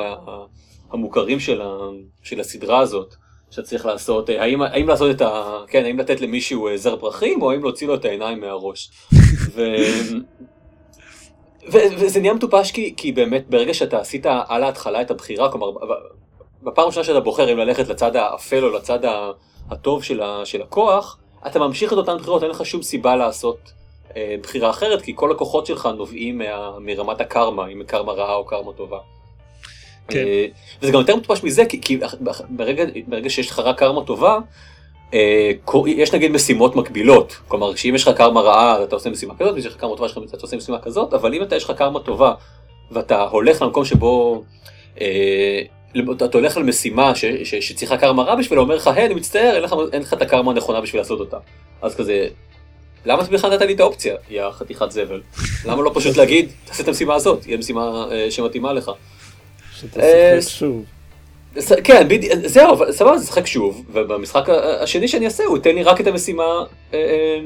המוכרים של, ה, של הסדרה הזאת, שצריך לעשות, אה, האם, האם לעשות את ה... כן, האם לתת למישהו אה, זר פרחים, או האם להוציא לו את העיניים מהראש. ו... ו- וזה נהיה מטופש כי, כי באמת ברגע שאתה עשית על ההתחלה את הבחירה, כלומר בפעם הראשונה שאתה בוחר אם ללכת לצד האפל או לצד הטוב של, ה- של הכוח, אתה ממשיך את אותן בחירות, אין לך שום סיבה לעשות בחירה אחרת, כי כל הכוחות שלך נובעים מה, מרמת הקרמה, אם קרמה רעה או קרמה טובה. כן. אה, וזה גם יותר מטופש מזה, כי, כי ברגע, ברגע שיש לך רק קרמה טובה, אה, יש נגיד משימות מקבילות, כלומר שאם יש לך קרמה רעה אתה עושה משימה כזאת, ויש לך קרמה טובה אתה עושה משימה כזאת, אבל אם אתה יש לך קרמה טובה ואתה הולך למקום שבו אה, אתה הולך על משימה ש, ש, שצריכה קרמה רע בשבילה, אומר לך, היי אני מצטער, אין לך, אין לך את הקרמה הנכונה בשביל לעשות אותה. אז כזה, למה בכלל נתת לי את האופציה, יא חתיכת זבל? למה לא פשוט להגיד, תעשה את המשימה הזאת, היא המשימה אה, שמתאימה לך. אה, שתשחק שוב. ס- כן, בדיוק, זהו, אבל סבבה, זה שחק שוב, ובמשחק השני שאני אעשה הוא ייתן לי רק את המשימה אה, אה,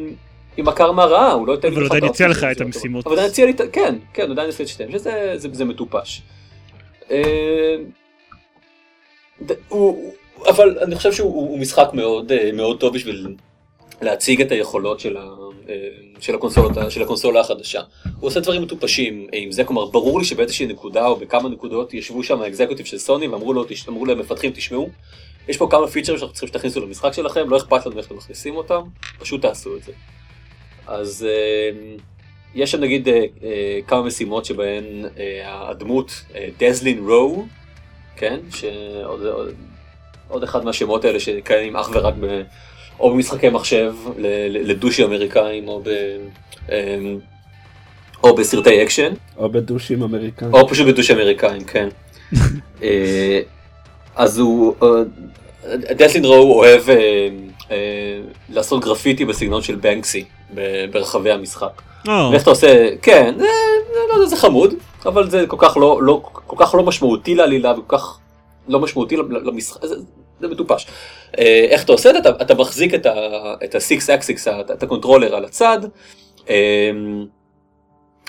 עם הקרמה הרעה, הוא לא ייתן לי... אבל הוא עדיין יציע לך את המשימות. אבל עדיין יציע לי, כן, כן, הוא עדיין יעשה את שתיהם, שזה זה, זה מטופש. אה, אבל אני חושב שהוא הוא- הוא משחק מאוד, אה, טוב בשביל להציג את היכולות של, ה, אה, של, הקונסולות, ה- של הקונסולה החדשה. הוא עושה דברים מטופשים עם זה, כלומר ברור לי שבאיזושהי נקודה או בכמה נקודות ישבו שם האקזקוטיב של סוני ואמרו לו, תש- אמרו למפתחים תשמעו, יש פה כמה פיצ'רים שאנחנו צריכים שתכניסו למשחק שלכם, לא אכפת לנו איך אתם מכניסים אותם, פשוט תעשו את זה. אז אה, יש שם נגיד אה, אה, כמה משימות שבהן אה, הדמות אה, Delsin Rowe, כן, שעוד עוד, אחד מהשמות האלה שקיימים אך ורק או במשחקי מחשב לדושי אמריקאים או, ב, אה, או בסרטי אקשן, או בדושים אמריקאים. או פשוט בדושי אמריקאים, כן. אה, אז הוא, אה, Delsin Rowe אוהב אה, אה, לעשות גרפיטי בסגנון של בנקסי ברחבי המשחק. או, ואיך אתה עושה, כן, זה, זה, לא יודע, זה חמוד, אבל זה כל כך לא, לא, כל כך לא משמעותי לעלילה וכל כך לא משמעותי למשחק, זה, מטופש. אה, איך אתה עושה את זה? אתה, אתה מחזיק את את ה-Sixaxis, את, את ה controller על הצד, אה,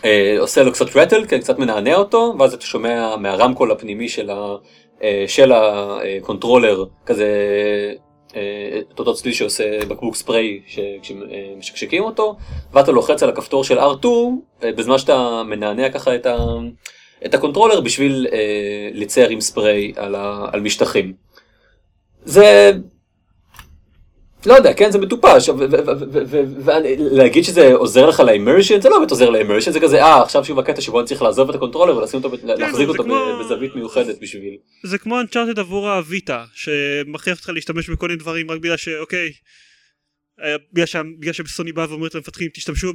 אה, עושה לו קצת rattle, כן, קצת מנענע אותו, ואז אתה שומע מהרמקול הפנימי של, ה, אה, של ה controller כזה אה, את אותו צליל שעושה בקבוק ספריי כשמשקשקים אותו, ואתה לוחץ על הכפתור של R2 אה, בזמן שאתה מנענע ככה את, ה, את ה controller בשביל אה, לצייר עם ספריי על, ה, על משטחים. זה... לא יודע, כן, זה מטופש, ולהגיד שזה עוזר לך ל immersion, זה לא באמת עוזר ל immersion, זה כזה, אה, עכשיו שוב הקטע שבו אני צריך לעזוב את ה controller ולשים אותו, להחזיק זה אותו בזווית מיוחדת בשביל... זה כמו אנצ'ארטד עבור הוויטה, שמכריח אותך להשתמש בכל מיני דברים רק בגלל שאוקיי, אה, בגלל שה- בגלל שבסוני בא ואומרת למפתחים תשתמשו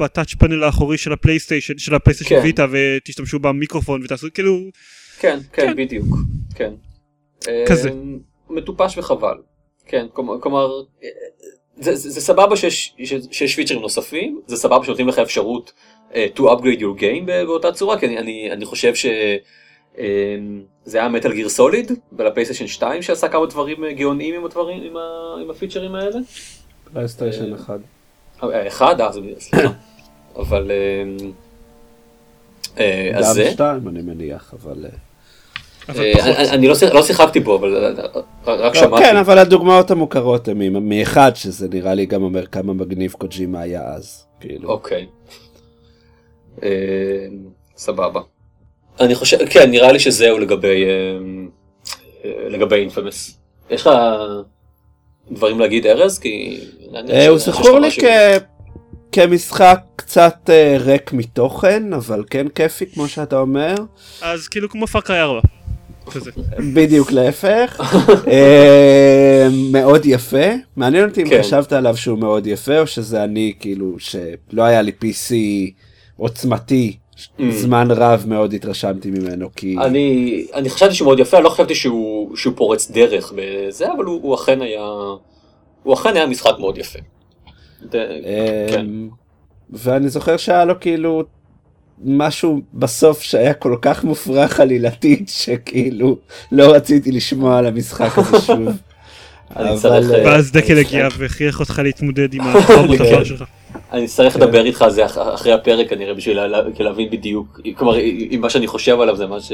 בטאצ' פאנל האחורי של הפלייסטיישן, של הפלייסטיישן כן. ויטה ותשתמשו במיקרופון ותעשו כאילו, כן, כן, כן. בדיוק, כן. כזה. אה, מטופש וחבל. כן, כלומר- כלומר, אה, זה, זה, זה סבבה שיש, שיש, שיש פיצ'רים נוספים, זה סבבה שנותנים לך אפשרות uh, to upgrade your game באותה צורה, כי אני, אני, אני חושב שזה היה מטאל גיר סוליד ולפייסטיישן 2 שעשה כמה דברים אה, גאוניים עם הדברים, עם, ה, עם הפיצ'רים האלה. פלייסטיישן אחד. אה, אחד, אה, זה- סליחה. אבל... אה, אז גם זה. שתיים אני מניח, אבל... אה, אבל אה, פחות. אני- אני לא לא שיחקתי בו, אבל אה, רק לא, שמעתי. כן, אבל הדוגמאות המוכרות הן מאחד, שזה נראה לי גם אומר כמה מגניב קוג'ימה היה אז. כאילו. אוקיי. אה, סבבה. אני חושב, כן, נראה לי שזהו לגבי אה, אה, לגבי אינפמס. יש לך דברים להגיד ארז? כי... אה, הוא זכור לי כמשחק קצת אה, ריק מתוכן, אבל כן כיפי כמו שאתה אומר. אז כאילו כמו פארקריי 4. בדיוק להפך. אה, מאוד יפה. מעניין אותי אם כן. חשבת עליו שהוא מאוד יפה, או שזה אני, כאילו, שלא היה לי PC עוצמתי. Mm. זמן רב מאוד התרשמתי ממנו, כי... אני, אני חשבתי שהוא מאוד יפה, אני לא חשבתי שהוא, שהוא פורץ דרך בזה, אבל הוא, הוא אכן היה, הוא אכן היה משחק מאוד יפה. ד- כן. ואני זוכר שהיה לו כאילו משהו בסוף שהיה כל כך מופרך עלילתית שכאילו לא רציתי לשמוע על המשחק הזה שוב. אה, ואז דקל הגיע והכריח אותך להתמודד עם הטראומות כן. העבר שלך. אני אצטרך כן. לדבר איתך על זה אח- אחרי הפרק כנראה בשביל להבין בדיוק, כלומר אם מה שאני חושב עליו זה מה ש...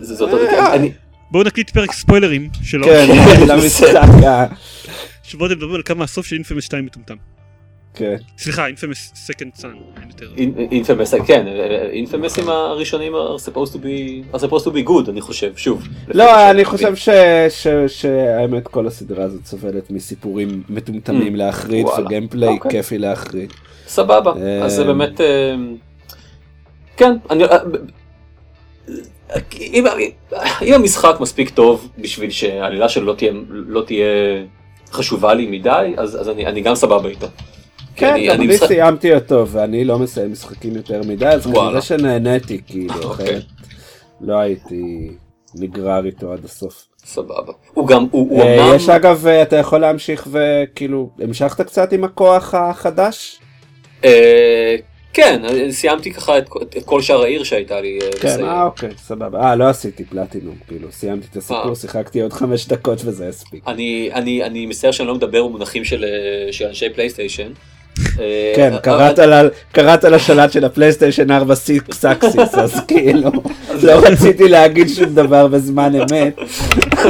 זה זאת אומרת, אה. אני, בואו נקליט פרק ספוילרים שלו. כן, למשחק, שבו אתם מדברים על כמה הסוף של Infamous 2 מטומטם. כן. סליחה, Infamous Second Son. אין יותר. Infamous, כן, אינפמסים הראשונים are supposed to be, are supposed to be good אני חושב, שוב. לא, אני. חושב ש- ש- שהאמת כל הסדרה הזאת סובלת מסיפורים מטומטמים Mm. להחריד. וגיימפליי אוקיי. כיפי להחריד. סבבה, אה, אז זה באמת, אה, כן, אני, אה, אם, אם המשחק מספיק טוב בשביל שהעלילה שלו לא תהיה, לא תהיה חשובה לי מדי, אז, אז אני, אני גם סבבה איתו. כן, אני- גם אני אני משחק- סיימתי אותו ואני לא מסיים משחקים יותר מדי, אז. כנראה שנהניתי, כאילו, אוקיי. אחרת לא הייתי נגרר איתו עד הסוף. סבבה. הוא גם, הוא, הוא אה, אמנם, יש אגב, אה, אתה יכול להמשיך וכאילו, המשכת קצת עם הכוח החדש? אה, כן, אני סיימתי ככה את, את כל שאר העיר שהייתה לי כן, לסיים. אה אוקיי, סבבה. אה, לא עשיתי פלטינום, כאילו, סיימתי את הסיפור, אה. שיחקתי עוד חמש דקות וזה הספיק. אני, אני, אני מצטער שאני לא מדבר במונחים של, של אנשי פלייסטיישן. אה, כן, קראת לשלט של הפלייסטיישן 4 סקסיס, אז כאילו, לא רציתי להגיד שום דבר בזמן אמת.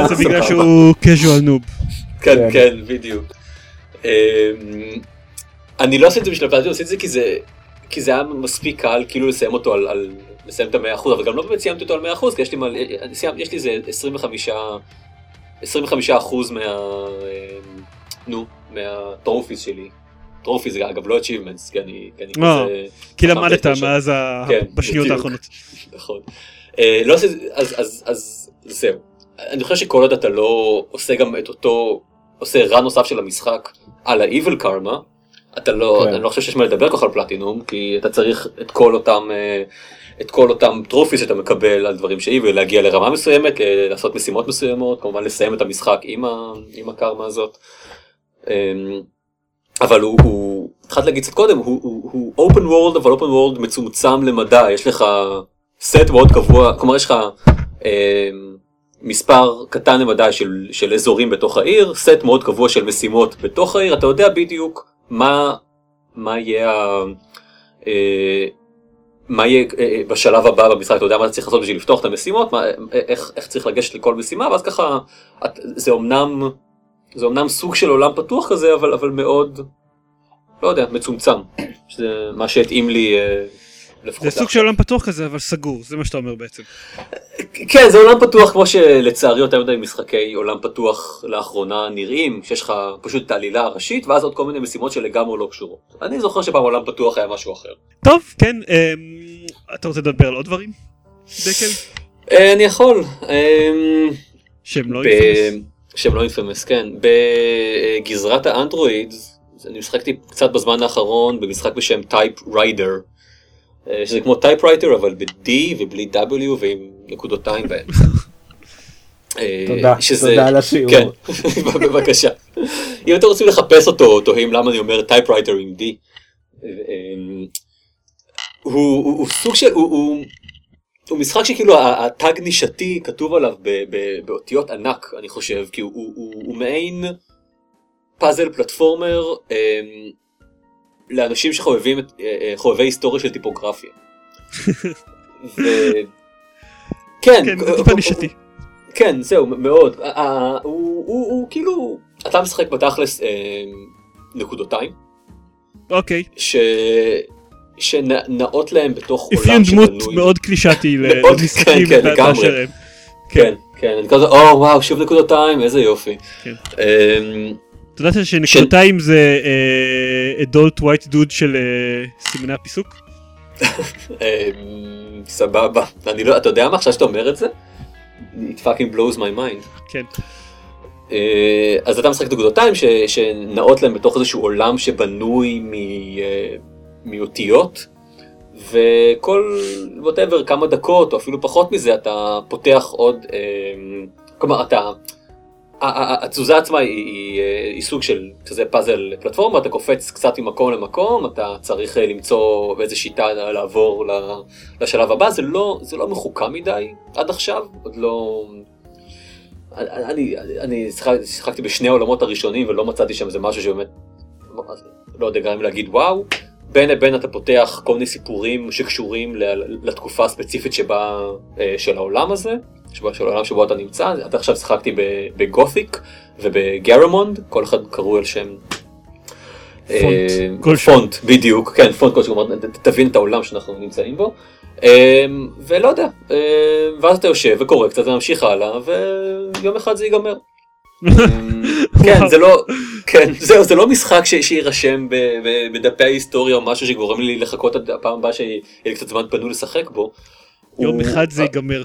זה בגלל שהוא casual noob. כן, כן. כן, בדיוק. אמ, אני לא עשיתי את זה בשביל הפלטינום, עשיתי את זה כי זה, היה מספיק קל כאילו לסיים אותו על, לסיים את המאה אחוז, אבל גם לא באמת סיימתי אותו על מאה אחוז, כי לי, יש לי איזה 25, 25 אחוז מה, אמ, נו, מהטרופיס שלי. טרופי זה אגב לא achievements כי אני כי אני אה, כזה כי למדת. מאז ה- כן, בשניות. האחרונות. נכון. אה, לא עושה, אז, אז, אז זהו. אני חושב שכל עוד אתה לא עושה גם את אותו, עושה רן נוסף של המשחק על ה-Evil Karma, אתה לא, כן. אני לא חושב שיש מה לדבר כל כך על פלטינום, כי אתה צריך את כל אותם, אה, את כל אותם trophies שאתה מקבל על דברים שהיא, ולהגיע לרמה מסוימת, לעשות משימות מסוימות, כמובן לסיים את המשחק עם, ה, עם הקרמה הזאת. אבל הוא, הוא, התחלתי להגיד קצת קודם, הוא, הוא, הוא open world אבל open world מצומצם למדי, יש לך סט מאוד קבוע, כלומר יש לך אה, מספר קטן למדי של, של אזורים בתוך העיר, סט מאוד קבוע של משימות בתוך העיר, אתה יודע בדיוק מה, מה יהיה, ה- אה, מה יהיה אה, בשלב הבא במשחק, אתה יודע מה אתה צריך לעשות בשביל לפתוח את המשימות, מה, איך, איך צריך לגשת לכל משימה, ואז ככה את, זה אמנם, זה אמנם סוג של עולם פתוח כזה, אבל, אבל מאוד, לא יודע, מצומצם, שזה מה שהתאים לי אה, לפחות. זה סוג של עולם פתוח כזה אבל סגור זה מה שאתה אומר בעצם. כן, זה עולם פתוח כמו שלצערי יותר מדי משחקי עולם פתוח לאחרונה נראים, שיש לך פשוט את העלילה הראשית ואז עוד כל מיני משימות שלגמרי לא קשורות. אני זוכר שפעם עולם פתוח היה משהו אחר. טוב כן אמ, אתה רוצה לדבר על עוד דברים? דקל? אה, אני יכול. אמ, שהם לא ב- שהם לא Infamous, כן. בגזרת האנדרואיד, אני משחקתי קצת בזמן האחרון במשחק בשם Type:Rider. שזה כמו typewriter אבל ב-D ובלי W ועם נקודותיים באמצע. אה, תודה, שזה- תודה על השיעור. כן, בבקשה. אם אתם רוצים לחפש אותו, תוהים למה אני אומר typewriter עם D. אמ, הוא, הוא, הוא סוג של, הוא, הוא, הוא משחק שכאילו ה- התג נישתי כתוב עליו ב, ב, באותיות ענק, אני חושב, כי הוא, הוא, הוא, הוא מעין puzzle platformer אמ, לאנשים שחובבים את, אה, אה, חובבי היסטוריה של טיפוגרפיה. ו... כן, כן זה הוא- טיפה הוא- נישתי. כן, זהו, מאוד. ה- ה- הוא, הוא, הוא כאילו, אתה משחק בתכלס אה, נקודותיים, אוקיי. ש... שנעות להם בתוך עולם אפיון דמות שבנוי. מאוד קלישתי למשחקים כן, כן. באשר הם. כן, כן, אני כזה, או וואו, שוב נקודותיים, איזה יופי. כן. אמ, אתה יודעת שנקודתיים זה אדולט ווייט דוד של אה, סימני הפיסוק? אמ, סבבה. אני לא, אתה יודע מה עכשיו שאתה אומר את זה? It fucking blows my mind. כן. אה, אז אתה משחק נקודותיים ש- שנעות להם בתוך איזשהו עולם שבנוי מ, אה, מאותיות וכל ווטאבר כמה דקות או אפילו פחות מזה אתה פותח עוד אה, כלומר אתה התזוזה עצמה היא, היא, אה, היא סוג של כזה פאזל פלטפורמה אתה קופץ קצת ממקום למקום אתה צריך אה, למצוא באיזה שיטה לעבור לשלב הבא זה לא זה לא מחוכם מדי עד עכשיו עוד לא. אני, אני שיחק- שיחקתי בשני העולמות הראשונים ולא מצאתי שם איזה משהו שבאמת, לא יודע גם אם להגיד וואו, בין לבין אתה פותח כל מיני סיפורים שקשורים לתקופה הספציפית שבה, אה, של העולם הזה, שבה, של העולם שבו אתה נמצא, עד עכשיו שיחקתי בגותיק ובגרמונד, כל אחד קרוי על שם. אה, פונט כלשהו. פונט, בדיוק, כן, פונט כלשהו, כלומר, ת- תבין את העולם שאנחנו נמצאים בו. אמ, ולא יודע, אמ, ואז אתה יושב וקורא קצת וממשיך הלאה, ויום אחד זה ייגמר. אמ, כן. זה לא, כן, זהו, זה לא משחק שיירשם ב- ב- בדפי ההיסטוריה או משהו שגורם לי לחכות עד הפעם הבאה שיהיה לי קצת זמן פנוי לשחק בו. יום אחד זה ייגמר.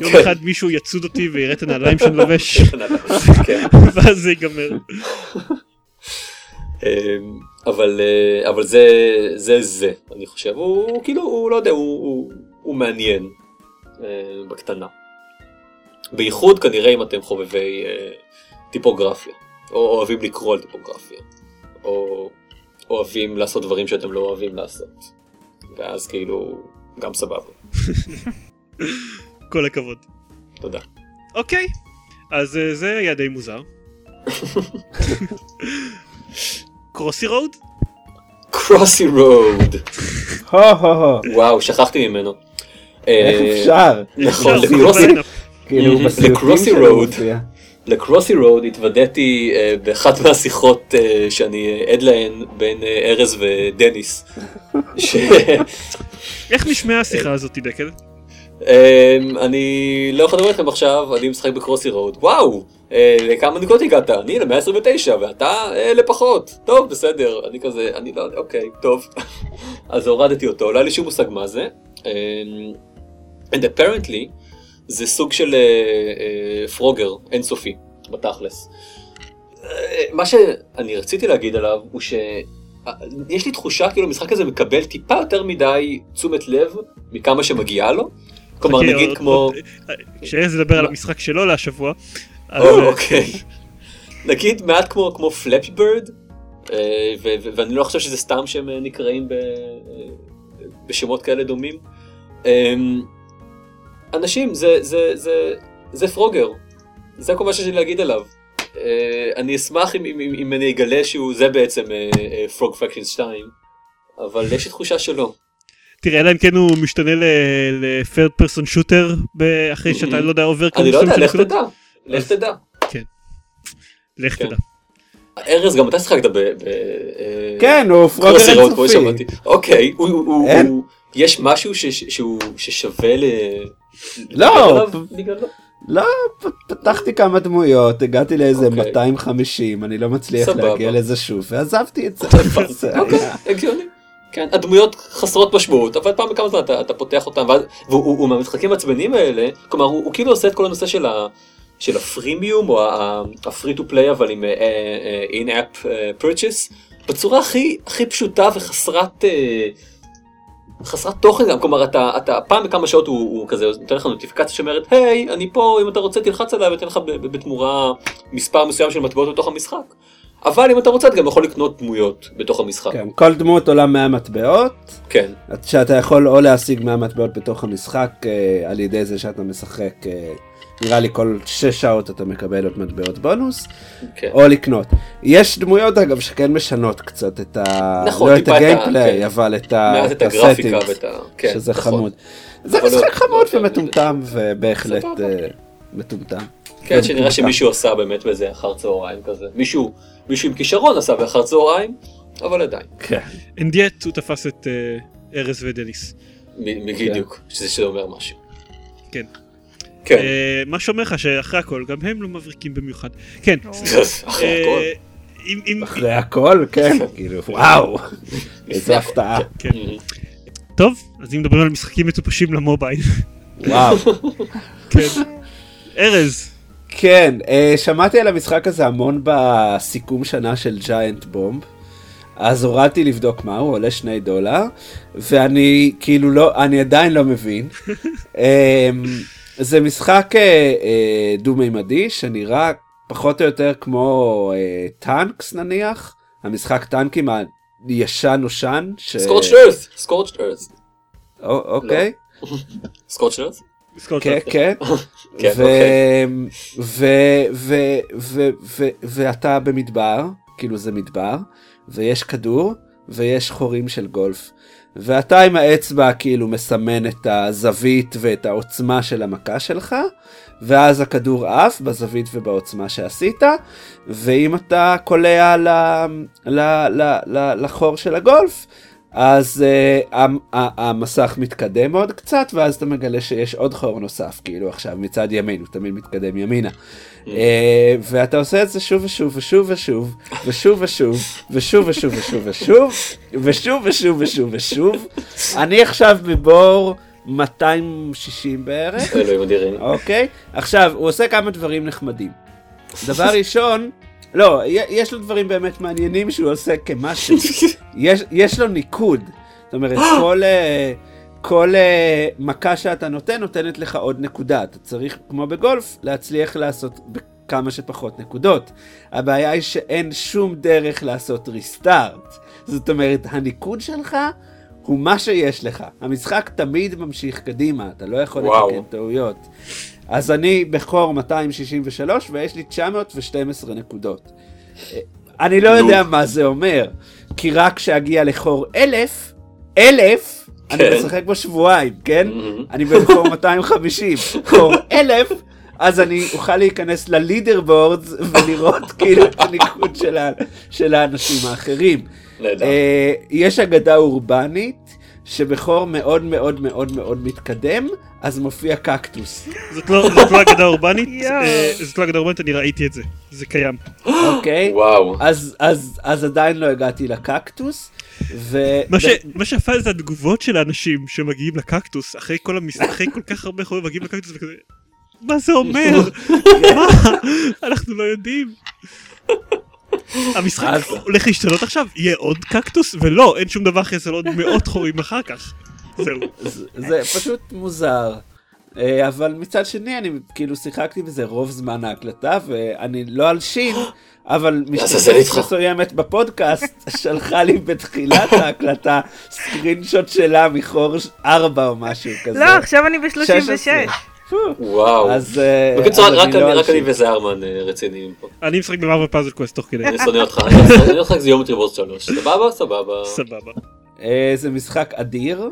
יום כן. אחד מישהו יצוד אותי ויראה את הנעליים שאני לובש, כן. ואז זה ייגמר. אמ, אבל אה, אבל זה זה זה אני חושב הוא כאילו הוא לא יודע הוא, הוא, מעניין אה, בקטנה. בייחוד כנראה אם אתם חובבי אה, טיפוגרפיה או אוהבים לקרוא על טיפוגרפיה או אוהבים לעשות דברים שאתם לא אוהבים לעשות. ואז כאילו גם סבבה. כל הכבוד. תודה. אוקיי, אז אה, זה היה די מוזר. Crossy Road? Crossy Road וואו שכחתי ממנו. איך אה, אפשר? נכון, ל Crossy- ב lineup. כאילו Road. לקרוסי רוד התוודעתי אה, באחת מהשיחות אה, שאני עד להן בין אה, ארז ודניס. ש... איך נשמעה השיחה הזאת דקל? אמ, אני לא יכול לדבר איתכם עכשיו, אני משחק בקרוסי רוד. וואו, לכמה נקודות הגעת? אני ל-129 ואתה לפחות. טוב, בסדר. אני כזה, אני לא, אוקיי, טוב. אז הורדתי אותו, לא היה לי שום מושג מה זה. אמ, and apparently זה סוג של אה, פרוגר אינסופי בתכלס. אה, מה שאני רציתי להגיד עליו הוא שיש לי תחושה כאילו המשחק הזה מקבל טיפה יותר מדי תשומת לב מכמה שמגיעה לו. כלומר נגיד כמו, עוד- כשארז ידבר על? המשחק שלו להשבוע. אה, אוקיי, נגיד מעט כמו כמו פלאפי בירד, ואני לא חושב שזה סתם שהם אה, נקראים ב- אה, בשמות כאלה דומים. אנשים זה זה זה זה פרוגר, זה כל מה שיש לי להגיד עליו. אה, אני אשמח אם, אם, אם, אם אני אגלה שהוא זה בעצם פרוג פקשן 2, אבל יש לי תחושה שלא. תראה אלא אם כן הוא משתנה person shooter ב- אחרי שאתה לא יודע עובר אני לא כמה יודע, לך. תדע, לך תדע. לך כן. תדע. ארז, גם אתה שיחקת ב... אה, כן, הוא פרוגר כמו אינסופי. אוקיי? הוא- יש משהו ש- שהוא- ששווה ל... לא? לא, פ- פתחתי כמה דמויות, הגעתי לאיזה אוקיי. 250, אני לא מצליח. להגיע לזה שוב, ועזבתי את זה. אוקיי, הגיוני. כן, הדמויות חסרות משמעות, אבל פעם בכמה זמן אתה, אתה פותח ואז- והוא הוא- הוא מהמשחקים העצבניים האלה, כלומר הוא, הוא כאילו עושה את כל הנושא של, ה, של הפרימיום, או הפרי טו פליי, אבל עם in-app purchase, בצורה הכי, הכי פשוטה וחסרת... אה, חסרת תוכן גם, כלומר אתה, אתה פעם בכמה שעות הוא, הוא כזה נותן לך נוטיפיקציה שאומרת היי אני פה אם אתה רוצה תלחץ עליי ואתן לך בתמורה מספר מסוים של מטבעות בתוך המשחק. אבל אם אתה רוצה אתה גם יכול לקנות דמויות בתוך המשחק. כן, כל דמות עולה 100 מטבעות, כן. שאתה יכול או להשיג 100 מטבעות בתוך המשחק אה, על ידי זה שאתה משחק, אה, נראה לי כל 6 שעות אתה מקבל עוד מטבעות בונוס, כן. או לקנות. יש דמויות אגב שכן משנות קצת את ה... נכון, לא את הגיימפליי, כן. אבל את ה... מעט את ה- הגרפיקה ואת ה... כן, שזה נכון. חמוד. זה לא- משחק חמוד לא. ומטומטם ובהחלט. אה, מטומטם. כן, שנראה שמישהו עשה באמת בזה אחר צהריים כזה. מישהו, מישהו עם כישרון עשה באחר צהריים, אבל עדיין. כן. And yet הוא תפס את אה, ארז ודניס. מ- בדיוק, שזה שזה אומר משהו. כן. כן. אה, מה שאומר לך שאחרי הכל גם הם לא מבריקים במיוחד. כן. אחרי אה, הכל. אם- אם- אחרי הכל, כן, כאילו, וואו, איזה הכל, הפתעה, כן. Mhm. טוב, אז אם מדברים על משחקים מטופשים למובייל. וואו. כן. ארז. כן, אה, שמעתי על המשחק הזה המון בסיכום שנה של ג'יינט בומב. אז הורדתי לבדוק מה הוא, עולה שני דולר, ואני כאילו לא, אני עדיין לא מבין. זה משחק אה, אה, דו-מימדי שנראה פחות או יותר כמו אה, טנקס נניח, המשחק טנקים הישן נושן. סקורצ' ארס, סקורצ' אוקיי. לא. סקורצ' ארס? כן, כן. כן אוקיי. ואתה במדבר, כאילו זה מדבר, ויש כדור, ויש חורים של גולף. ואתה עם האצבע כאילו מסמן את הזווית ואת העוצמה של המכה שלך, ואז הכדור עף בזווית ובעוצמה שעשית, ואם אתה קולע ל- ל- ל- ל- לחור של הגולף, אז uh, המסך מתקדם עוד קצת, ואז אתה מגלה שיש עוד חור נוסף, כאילו עכשיו מצד ימין, הוא תמיד מתקדם ימינה. Uh, ואתה עושה את זה שוב ושוב ושוב ושוב, ושוב ושוב, ושוב ושוב ושוב ושוב, ושוב ושוב ושוב ושוב. אני עכשיו בבור 260 בערך. אלוהים אדירים. אוקיי? עכשיו, הוא עושה כמה דברים נחמדים. דבר ראשון, לא, יש לו דברים באמת מעניינים שהוא עושה כמשהו. יש, יש לו ניקוד. זאת אומרת, כל, אה, כל אה, מכה שאתה נותן, נותנת לך עוד נקודה. אתה צריך, כמו בגולף, להצליח לעשות כמה שפחות נקודות. הבעיה היא שאין שום דרך לעשות ריסטארט. זאת אומרת, הניקוד שלך הוא מה שיש לך. המשחק תמיד ממשיך קדימה, אתה לא יכול. לתקן טעויות. אז אני בחור 263 ויש לי 912 נקודות. אני לא יודע מה זה אומר, כי רק כשאגיע לחור 1000, 1000, אני כן. משחק בו שבועיים, כן? אני בחור 250, חור 1000, אז אני אוכל להיכנס ללידר בורדס ולראות כאילו את הניקוד של ה- של האנשים האחרים. נהדר. אה, יש אגדה אורבנית שבחור מאוד מאוד מאוד מאוד מתקדם, אז מופיע קקטוס, זאת לא זאת לא אגדה אורבנית. אה, זאת לא אגדה אורבנית, אני ראיתי את זה, זה קיים. אוקיי? וואו. אז, אז, אז עדיין לא הגעתי לקקטוס, ו... מה שיפה זה התגובות של האנשים שמגיעים לקקטוס, אחרי כל. אחרי כל כך הרבה חורים מגיעים לקקטוס וכזה, מה זה אומר? מה? אנחנו לא יודעים. המשחק הולך להשתנות עכשיו, יהיה עוד קקטוס? ולא, אין שום דבר אחרי זה, לא עוד מאות חורים אחר כך. זהו. זה, פשוט מוזר. אה, אבל מצד שני אני כאילו שיחקתי בזה רוב זמן ההקלטה ואני לא אלשין אבל משתתפת. מסוימת בפודקאסט שלחה לי בתחילת ההקלטה סקרינשוט שלה מחור 4 או משהו כזה. לא, עכשיו אני ב-36. 16. פו. וואו. אז אה, בקיצור, רק אני לא. וזהרמן אה, רציניים פה. אני משחק במרוויל פאזל קווסט תוך כדי. אני שונא אותך. אני שונא אותך זה יום טריבורס 3. סבבה? סבבה. סבבה. אה, זה משחק אדיר.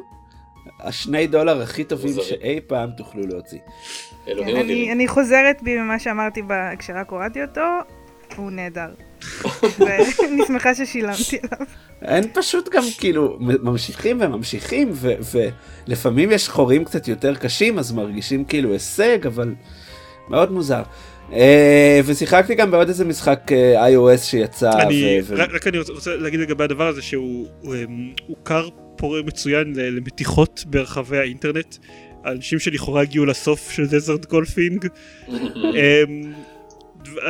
השני דולר הכי טובים. שאי פעם תוכלו להוציא. אלוהים אני, אדירים. אני חוזרת בי ממה שאמרתי כשרק הורדתי אותו, הוא נהדר. ואני שמחה ששילמתי עליו. הם פשוט גם כאילו ממשיכים וממשיכים ו- ולפעמים יש חורים קצת יותר קשים אז מרגישים כאילו הישג אבל מאוד מוזר. אה, ושיחקתי גם בעוד איזה משחק אה, iOS שיצא. אני, ו- ו- רק רק אני רוצה- רוצה להגיד לגבי הדבר הזה שהוא הוא, אמ, הוא כר פורה מצוין למתיחות ברחבי האינטרנט. האנשים שלכאורה הגיעו לסוף של Desert Golfing.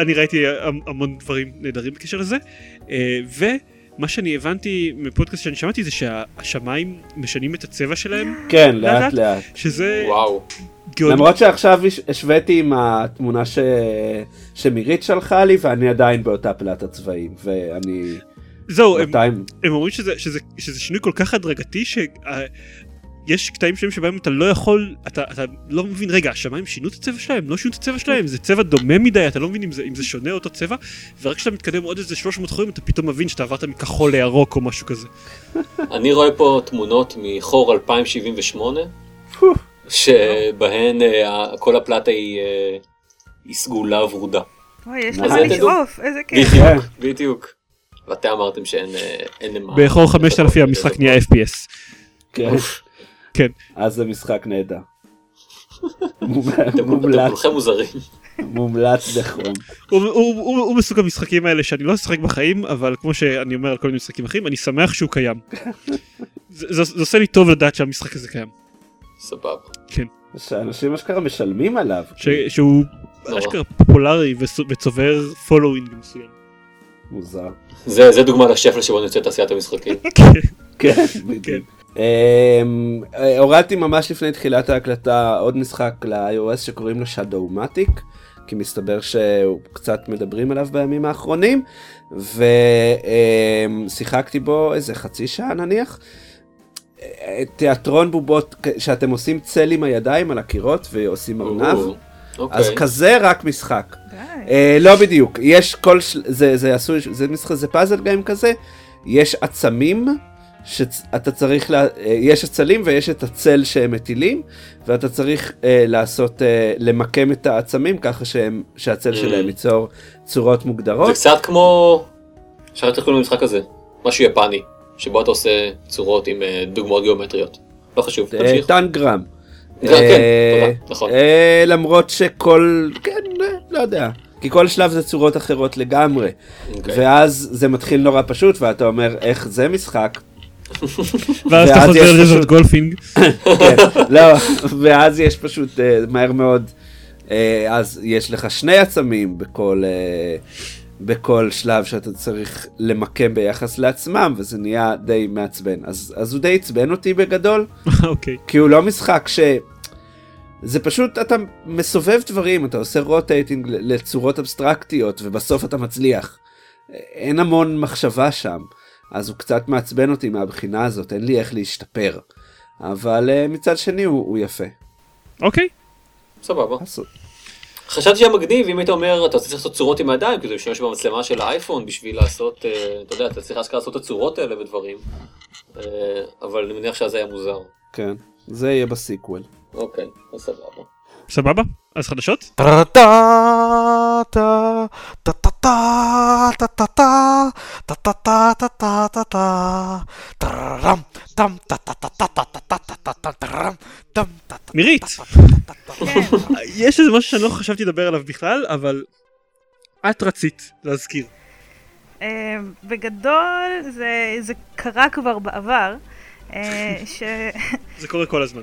אני ראיתי המ- המון דברים נהדרים בקשר לזה. אה, ומה שאני הבנתי מפודקאסט שאני שמעתי זה שהשמיים משנים את הצבע שלהם, כן לאט לאט. שזה וואו. גאוני. למרות שעכשיו הש- השוויתי עם התמונה ש... שמירית שלחה לי ואני עדיין באותה פלטת צבעים ואני זהו, הם- 200 הם אומרים שזה, שזה, שזה שינוי כל כך הדרגתי שיש קטעים שלמים שבהם אתה לא יכול, אתה, אתה לא מבין, רגע, השמיים שינו את הצבע שלהם? לא שינו את הצבע שלהם? זה צבע דומה מדי, אתה לא מבין אם זה, אם זה שונה אותו צבע, ורק כשאתה מתקדם עוד איזה 300 חורים אתה פתאום מבין שאתה עברת מכחול לירוק או משהו כזה. אני רואה פה תמונות מחור 2078, פו. שבהן אה, כל הפלטה היא אה, היא סגולה ורודה. אוי, יש תדעו. לשאוף, איזה כיף. בדיוק, בדיוק. ואתם אמרתם שאין אה, למה. בחור 5000 המשחק נהיה FPS. כן. כן. אז זה משחק נהדר. מומלץ כולכם מוזרים. מומלץ בחום. הוא, מסוג המשחקים האלה שאני לא אשחק בחיים, אבל כמו שאני אומר על כל מיני משחקים אחרים, אני שמח שהוא קיים. זה, עושה לי טוב לדעת שהמשחק הזה קיים. סבבה. שאנשים אשכרה משלמים עליו. ש, שהוא נורא. אשכרה פופולרי וצו- וצובר following מסוים. מוזר. זה זה דוגמה לשפל שבו נמצאת תעשיית המשחקים. כן, בדיוק. אמ, אה, הורדתי ממש לפני תחילת ההקלטה עוד משחק ל-iOS שקוראים לו Shadowmatic, כי מסתבר שהוא קצת מדברים עליו בימים האחרונים, ושיחקתי בו איזה חצי שעה נניח. אה, תיאטרון בובות שאתם עושים צל עם הידיים על הקירות ועושים ארנב, אז אוקיי. כזה רק משחק. אה, לא בדיוק, יש כל, של... זה, זה עשוי, זה משחק, זה פאזל גיים כזה, יש עצמים, שאתה צריך, לה... אה, יש עצלים ויש את הצל שהם מטילים, ואתה צריך אה, לעשות, אה, למקם את העצמים ככה שהם, שהצל Mm. שלהם ייצור צורות זה מוגדרות. קצת כמו... שכחתי איך קוראים למשחק הזה. משהו יפני. שבו אתה עושה צורות עם אה, דוגמאות גיאומטריות. לא חשוב, אה, תמשיך. טנגרם. כן, אה, כן, תודה, נכון. למרות שכל, כן, לא יודע. כי כל שלב זה צורות אחרות לגמרי. אוקיי. ואז זה מתחיל נורא פשוט ואתה אומר איך זה משחק ואז אתה חוזר פשוט- גולפינג. כן, לא, ואז יש פשוט אה, מהר מאוד, אה, אז יש לך שני עצמים בכל, אה, בכל שלב שאתה צריך למקם ביחס לעצמם, וזה נהיה די מעצבן. אז, אז הוא די עצבן אותי בגדול, אוקיי. כי הוא לא משחק ש... זה פשוט, אתה מסובב דברים, אתה עושה רוטייטינג לצורות אבסטרקטיות, ובסוף אתה מצליח. אין המון מחשבה שם, אז הוא קצת מעצבן אותי מהבחינה הזאת, אין לי איך להשתפר. אבל אה, מצד שני הוא, הוא יפה. אוקיי. סבבה. אז- חשבתי שהיה מגניב אם היית אומר אתה צריך לעשות צורות עם הידיים כי אתה משתמש במצלמה של האייפון בשביל לעשות אה, אתה יודע אתה צריך אשכרה לעשות את הצורות האלה ודברים. אה, אבל אני מניח שאז היה מוזר. כן, זה יהיה בסיקוול. אוקיי אז סבבה. סבבה? אז חדשות? מירית, כן. יש איזה משהו שאני לא חשבתי לדבר עליו בכלל, אבל את רצית להזכיר. אה, בגדול זה, קרה כבר בעבר, אה, זה קורה כל הזמן.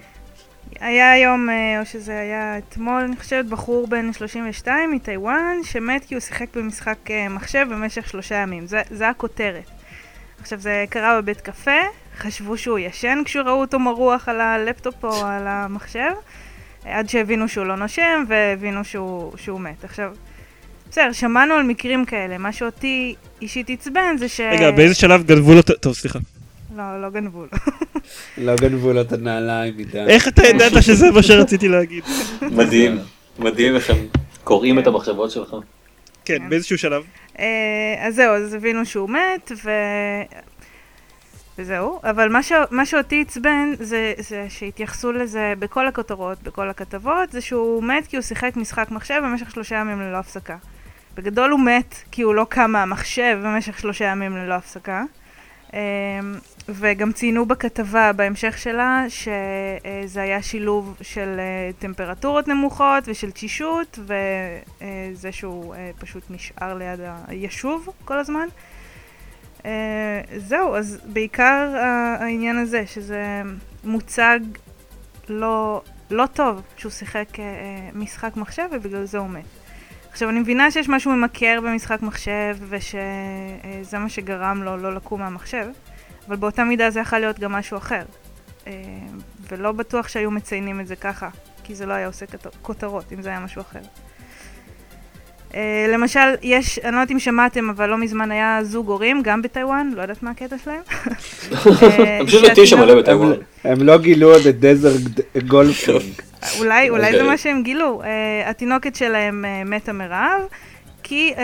שהיה היום, אה, או שזה היה אתמול, אני חושבת, בחור בן 32 מטיוואן, שמת כי הוא שיחק במשחק אה, מחשב במשך שלושה ימים. זה הכותרת. עכשיו, זה קרה בבית קפה, חשבו שהוא ישן כשראו אותו מרוח על הלפטופ או על המחשב, עד שהבינו שהוא לא נושם והבינו שהוא, שהוא מת. עכשיו, בסדר, שמענו על מקרים כאלה, מה שאותי אישית עצבן זה ש... רגע, באיזה שלב גנבו לו... את- טוב, סליחה. לא, לא גנבו לו. לא גנבו לו את הנעליים מדי. איך אתה ידעת שזה מה שרציתי להגיד? מדהים, מדהים איך הם קוראים את המחשבות שלך. כן, באיזשהו שלב. אה, אז זהו, אז הבינו שהוא מת, ו... וזהו. אבל מה, ש... מה שאותי עצבן זה, זה שהתייחסו לזה בכל הכותרות, בכל הכתבות, זה שהוא מת כי הוא שיחק משחק מחשב במשך שלושה ימים ללא הפסקה. בגדול הוא מת כי הוא לא קם מהמחשב במשך שלושה ימים ללא הפסקה. אה, וגם ציינו בכתבה בהמשך שלה שזה היה שילוב של אה, טמפרטורות נמוכות ושל תשישות וזה שהוא אה, פשוט נשאר ליד היישוב כל הזמן. אה, זהו, אז בעיקר העניין הזה, שזה מוצג לא, לא טוב שהוא שיחק אה, אה, משחק מחשב ובגלל זה הוא מת. עכשיו, אני מבינה שיש משהו ממכר במשחק מחשב ושזה מה שגרם לו לא לקום מהמחשב, אבל באותה מידה זה יכול להיות גם משהו אחר. אה, ולא בטוח שהיו מציינים את זה ככה, כי זה לא היה עושה כותרות אם זה היה משהו אחר. אה, למשל, יש, אני לא יודעת אם שמעתם, אבל לא מזמן היה זוג הורים, גם בטיוואן, לא יודעת מה הקטע שלהם. אה, הם פשוט מתים שם מלא הם- בטיוואן. הם לא גילו עוד את דזר גולפינג. אולי, אולי זה אוקיי. מה שהם גילו. Uh, התינוקת שלהם uh, מתה מרעב, כי, uh,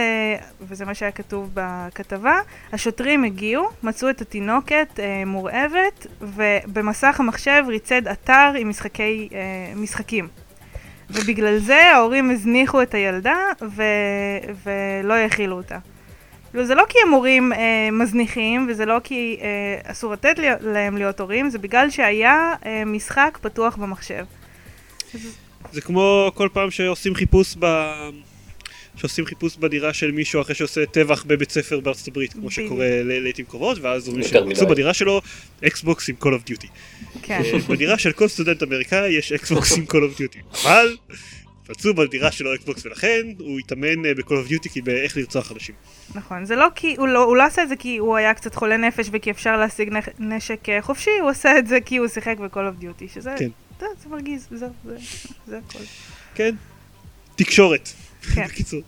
וזה מה שהיה כתוב בכתבה, השוטרים הגיעו, מצאו את התינוקת uh, מורעבת, ובמסך המחשב ריצד אתר עם משחקי, uh, משחקים. ובגלל זה ההורים הזניחו את הילדה ו- ולא האכילו אותה. כאילו, זה לא כי הם הורים אה, מזניחים, וזה לא כי אה, אסור לתת לי- להם להיות הורים, זה בגלל שהיה אה, משחק פתוח במחשב. זה כמו כל פעם שעושים חיפוש ב... שעושים חיפוש בדירה של מישהו אחרי שעושה טבח בבית ספר בארצות הברית, כמו. שקורה לעיתים קרובות, ואז אומרים יותר שחיפשו מדי. בדירה שלו Xbox עם Call of Duty. כן. אה, בדירה של כל סטודנט אמריקאי יש Xbox עם Call of Duty. אבל מצאו בדירה שלו Xbox ולכן הוא התאמן אה, ב-Call of Duty כי באיך לרצוח אנשים. נכון, זה לא כי, הוא לא, הוא לא עשה את זה כי הוא היה קצת חולה נפש וכי אפשר להשיג נשק אה, חופשי, הוא עשה את זה כי הוא שיחק ב-Call of Duty, שזה, כן. זה, זה מרגיז, זהו, זה, זה הכל. כן? תקשורת. כן. בקיצור.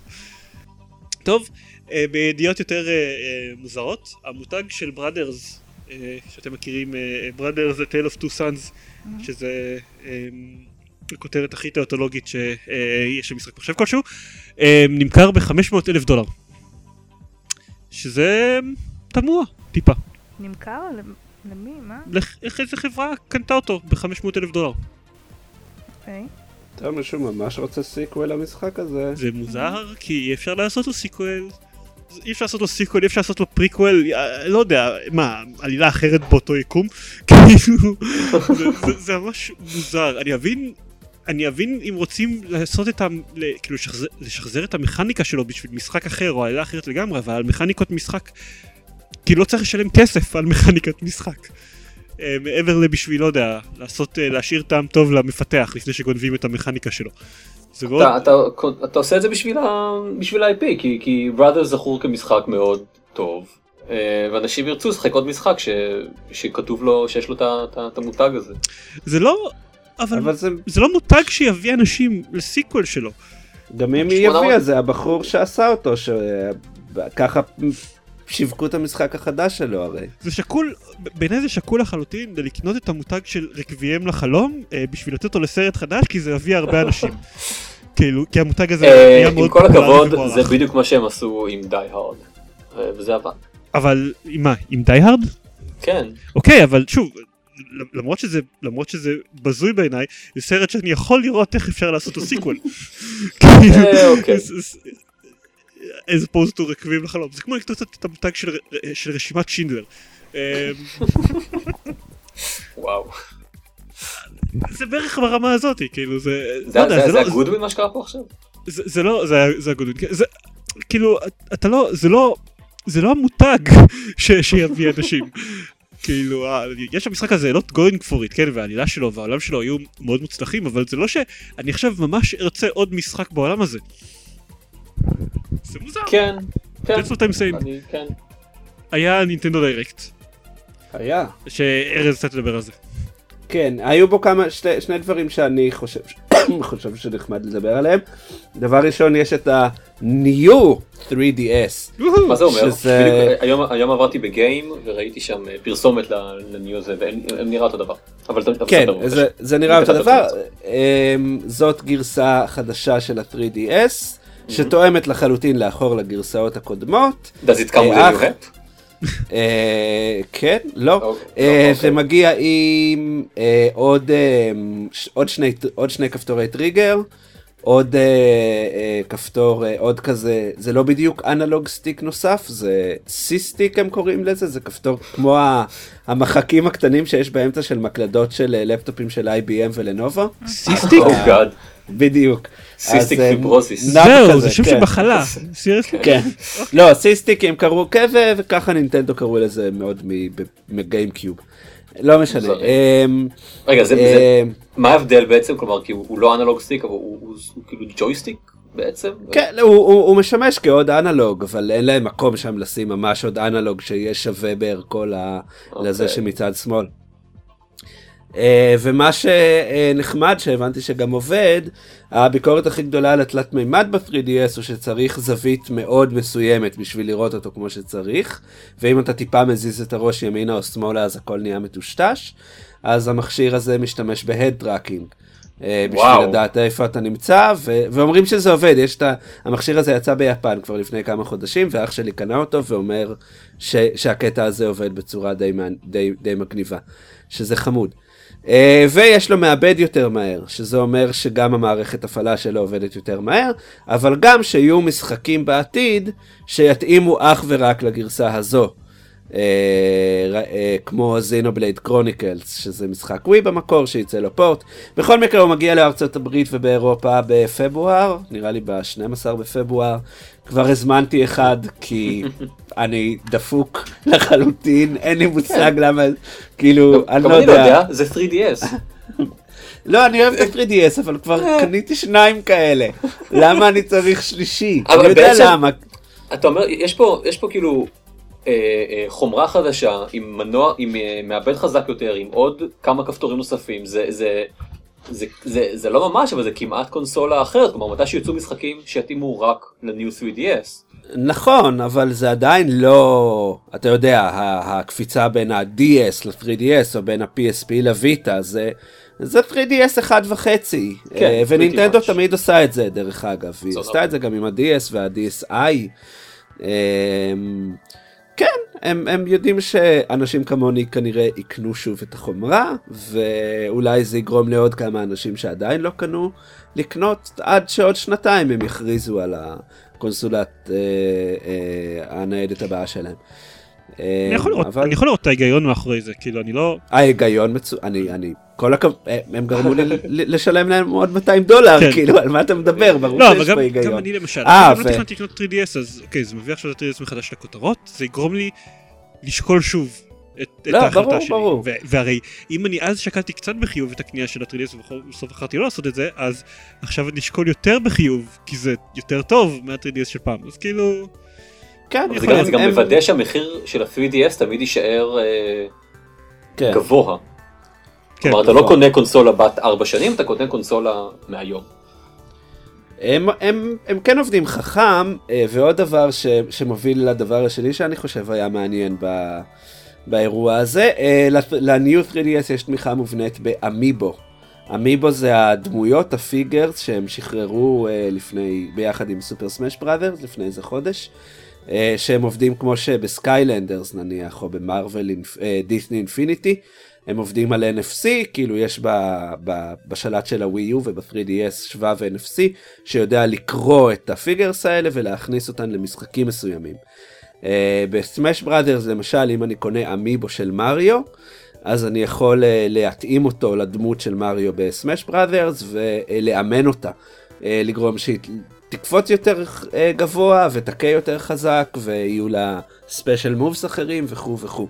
טוב, אה, בידיעות יותר אה, אה, מוזרות, המותג של בראדרס, שאתם מכירים, בראדרס זה Tale of Two Sons, שזה אה, הכותרת הכי תיאוטולוגית שיש במשחק מחשב כלשהו, נמכר ב-500 אלף דולר. שזה תמוה, טיפה. נמכר? למ- למי? מה? איך איזה חברה קנתה אותו ב-500 אלף דולר? אוקיי. טוב, מישהו ממש רוצה sequel למשחק הזה. זה מוזר כי אי אפשר לעשות לו sequel. אי אפשר לעשות לו sequel, אי אפשר לעשות לו פריקוול, אה, לא יודע, מה, עלילה אחרת באותו יקום? כאילו, זה- ממש מוזר, אני אבין, אני אבין אם רוצים לעשות את ה... כאילו לשחזר, את המכניקה שלו בשביל משחק אחר או עלילה אחרת לגמרי, אבל על מכניקות משחק, כאילו לא צריך לשלם כסף על מכניקת משחק. אה, מעבר לבשביל, לא יודע, לעשות, אה, להשאיר טעם טוב למפתח לפני שגונבים את המכניקה שלו. זה מאוד... אתה, אתה, אתה עושה את זה בשביל, ה, בשביל ה-IP, כי, כי Brothers זכור כמשחק מאוד טוב, אה, ואנשים ירצו לשחק עוד משחק ש, שכתוב לו שיש לו את המותג הזה. זה לא... אבל, אבל זה, זה לא מותג שיביא אנשים לסיקוול שלו. גם אם היא 800 הביאה, זה הבחור שעשה אותו, שככה שיווקו את המשחק החדש שלו הרי. זה שקול, בעיניי זה שקול לחלוטין לקנות את המותג של רקוויאם לחלום אה, בשביל לתת אותו לסרט חדש כי זה יביא הרבה אנשים. כאילו, כי המותג הזה אה, היה מאוד עם כל פופולרי הכבוד, ומוערך. זה בדיוק מה שהם עשו עם Die Hard, וזה עבד. אבל עם מה? עם Die Hard? כן, אוקיי, אבל שוב, למרות שזה, למרות שזה בזוי בעיניי, זה סרט שאני יכול לראות איך אפשר לעשות לו sequel. אה, אוקיי. As opposed to רקבים לחלום, זה כמו לקנות את המותג של, של רשימת שינדלר. אמ, וואו. זה בערך ברמה הזאת, כאילו זה... זה לא יודע, זה- לא- זה הגודווין מה שקרה פה עכשיו? זה זה לא, זה זה הגודל, זה כאילו, אתה לא, זה לא, זה לא המותג ש- שיביא אנשים. כאילו, ה- יש במשחק הזה לא going for it, כן, והעלילה שלו והעולם שלו היו מאוד מוצלחים, אבל זה לא שאני עכשיו ממש ארצה עוד משחק בעולם הזה. זה מוזר. כן, כן. That's what I'm saying. אני, כן. היה נינטנדו דיירקט, היה. שארז קצת תדבר על זה. כן, היו בו כמה, שתי, שני דברים שאני חושב, חושב שנחמד לדבר עליהם. דבר ראשון, יש את ה-New 3DS. מה זה אומר? שזה- היום, היום עברתי בגיים וראיתי שם אה, פרסומת לניו הזה והם הם נראה אותו דבר. אבל כן, זה, זה נראה אותו דבר. אמ, זאת גרסה חדשה של ה-3DS, שתואמת לחלוטין לאחור לגרסאות הקודמות. does it come with a new hat? אה, כן, לא. אוקיי, אה, אוקיי. זה מגיע עם אה, אה, עוד שני כפתורי טריגר, עוד אה, אה, כפתור, אה, עוד כזה, זה לא בדיוק analog stick נוסף, זה C-stick הם קוראים לזה, זה כפתור כמו ה- המחקים הקטנים שיש באמצע של מקלדות של אה, לפטופים של IBM ו Lenovo. C-stick? Oh God. בדיוק. cystic אה, fibrosis. נע זהו, זה שם כן. של מחלה. Seriously? כן. לא, C-stick הם קראו כזה, וככה נינטנדו קראו לזה עוד מ GameCube. לא משנה. אמ, רגע, זה, אה, מה ההבדל בעצם? כלומר, כי הוא הוא לא analog stick, אבל הוא, הוא, הוא כאילו ג'ויסטיק בעצם? כן, הוא, הוא, הוא משמש כעוד analog, אבל אין להם מקום שם לשים ממש עוד analog שיהיה שווה בערכו ל- לזה אוקיי. שמצד שמאל. אה, ומה שנחמד שהבנתי שגם עובד, הביקורת הכי גדולה על התלת מימד ב-3DS הוא שצריך זווית מאוד מסוימת בשביל לראות אותו כמו שצריך, ואם אתה טיפה מזיז את הראש ימינה או שמאלה אז הכל נהיה מטושטש, אז המכשיר הזה משתמש ב head tracking. אה, בשביל וואו. לדעת איפה אתה נמצא, ו- ואומרים שזה עובד, יש את ה... המכשיר הזה יצא ביפן כבר לפני כמה חודשים, ואח שלי קנה אותו ואומר ש- שהקטע הזה עובד בצורה די, מען- די, די מגניבה, שזה חמוד. אה, ויש לו מעבד יותר מהר, שזה אומר שגם המערכת הפעלה שלו עובדת יותר מהר, אבל גם שיהיו משחקים בעתיד שיתאימו אך ורק לגרסה הזו. אה, אה, כמו זינובלייד קרוניקלס, שזה משחק ווי במקור שייצא לו פורט. בכל מקרה הוא מגיע לארצות הברית ובאירופה בפברואר, נראה לי ב-12 בפברואר. כבר הזמנתי אחד כי אני דפוק לחלוטין, אין לי מושג למה, כאילו, אני לא אני לא יודע. זה 3DS. לא, אני אוהב את ה-3DS, אבל כבר קניתי שניים כאלה. למה אני צריך שלישי? אני יודע למה. אתה אומר, יש פה, יש פה כאילו אה, אה, חומרה חדשה עם מנוע, עם אה, מעבד חזק יותר, עם עוד כמה כפתורים נוספים, זה, זה, זה, זה, זה לא ממש, אבל זה כמעט קונסולה אחרת, כלומר מתי שיוצאו משחקים שיתאימו רק ל-New 3DS. נכון, אבל זה עדיין לא, אתה יודע, הקפיצה בין ה-DS ל-3DS או בין ה-PSP לויטה, זה, זה 3DS אחד וחצי. כן, אה, pretty ונינטנדו. תמיד עושה את זה, דרך אגב. היא עשתה. את זה גם עם ה-DS וה-DSi. כן, הם, הם יודעים שאנשים כמוני כנראה יקנו שוב את החומרה, ואולי זה יגרום לעוד כמה אנשים שעדיין לא קנו לקנות, עד שעוד שנתיים הם יכריזו על הקונסולת אה, אה, הניידת הבאה שלהם. אה, אני יכול לראות- יכול לראות את ההיגיון מאחורי זה, כאילו אני לא... ההיגיון מצוין, אני, אני, כל הכבוד, הם גרמו לי ל- לשלם להם עוד 200 דולר, כן. כאילו, על מה אתה מדבר? ברור לא, אבל שיש גם, פה היגיון. גם אני למשל, אה, אני ו- לא תכננתי לקנות 3DS, אז אוקיי, זה מביא עכשיו את 3DS מחדש לכותרות, זה יגרום לי לשקול שוב את, את לא, ההחלטה ברור, שלי. ברור. ו- והרי אם אני אז שקלתי קצת בחיוב את הקנייה של ה-3DS ובסוף בחרתי לא לעשות את זה, אז עכשיו אני אשקול יותר בחיוב, כי זה יותר טוב מה-3DS של פעם, אז כאילו... כן, זה גם, זה גם הם- מוודא שהמחיר של ה-3DS תמיד יישאר אה, כן. גבוה. כן, כלומר אתה לא נכון. קונה קונסולה בת 4 שנים, אתה קונה קונסולה מהיום. הם, הם, הם כן עובדים חכם, אה, ועוד דבר ש, שמוביל לדבר השני שאני חושב היה מעניין ב, באירוע הזה, אה, ל-New 3DS יש תמיכה מובנית ב Amiibo. Amiibo זה הדמויות, ה figures, שהם שחררו אה, לפני, ביחד עם Super Smash Brothers, לפני איזה חודש, שהם עובדים כמו שב Skylanders נניח, או ב Marvel, Disney Infinity. הם עובדים על NFC, כאילו יש ב, ב, בשלט של הווי U וב-3DS שבב NFC שיודע לקרוא את ה figures האלה ולהכניס אותן למשחקים מסוימים. אה, ב Smash Brothers למשל אם אני קונה Amiibo של מריו אז אני יכול אה, להתאים אותו לדמות של מריו ב Smash Brothers ולאמן אותה, אה, לגרום שהיא תקפוץ יותר אה, גבוה ותכה יותר חזק ויהיו לה special moves אחרים וכו' וכו'.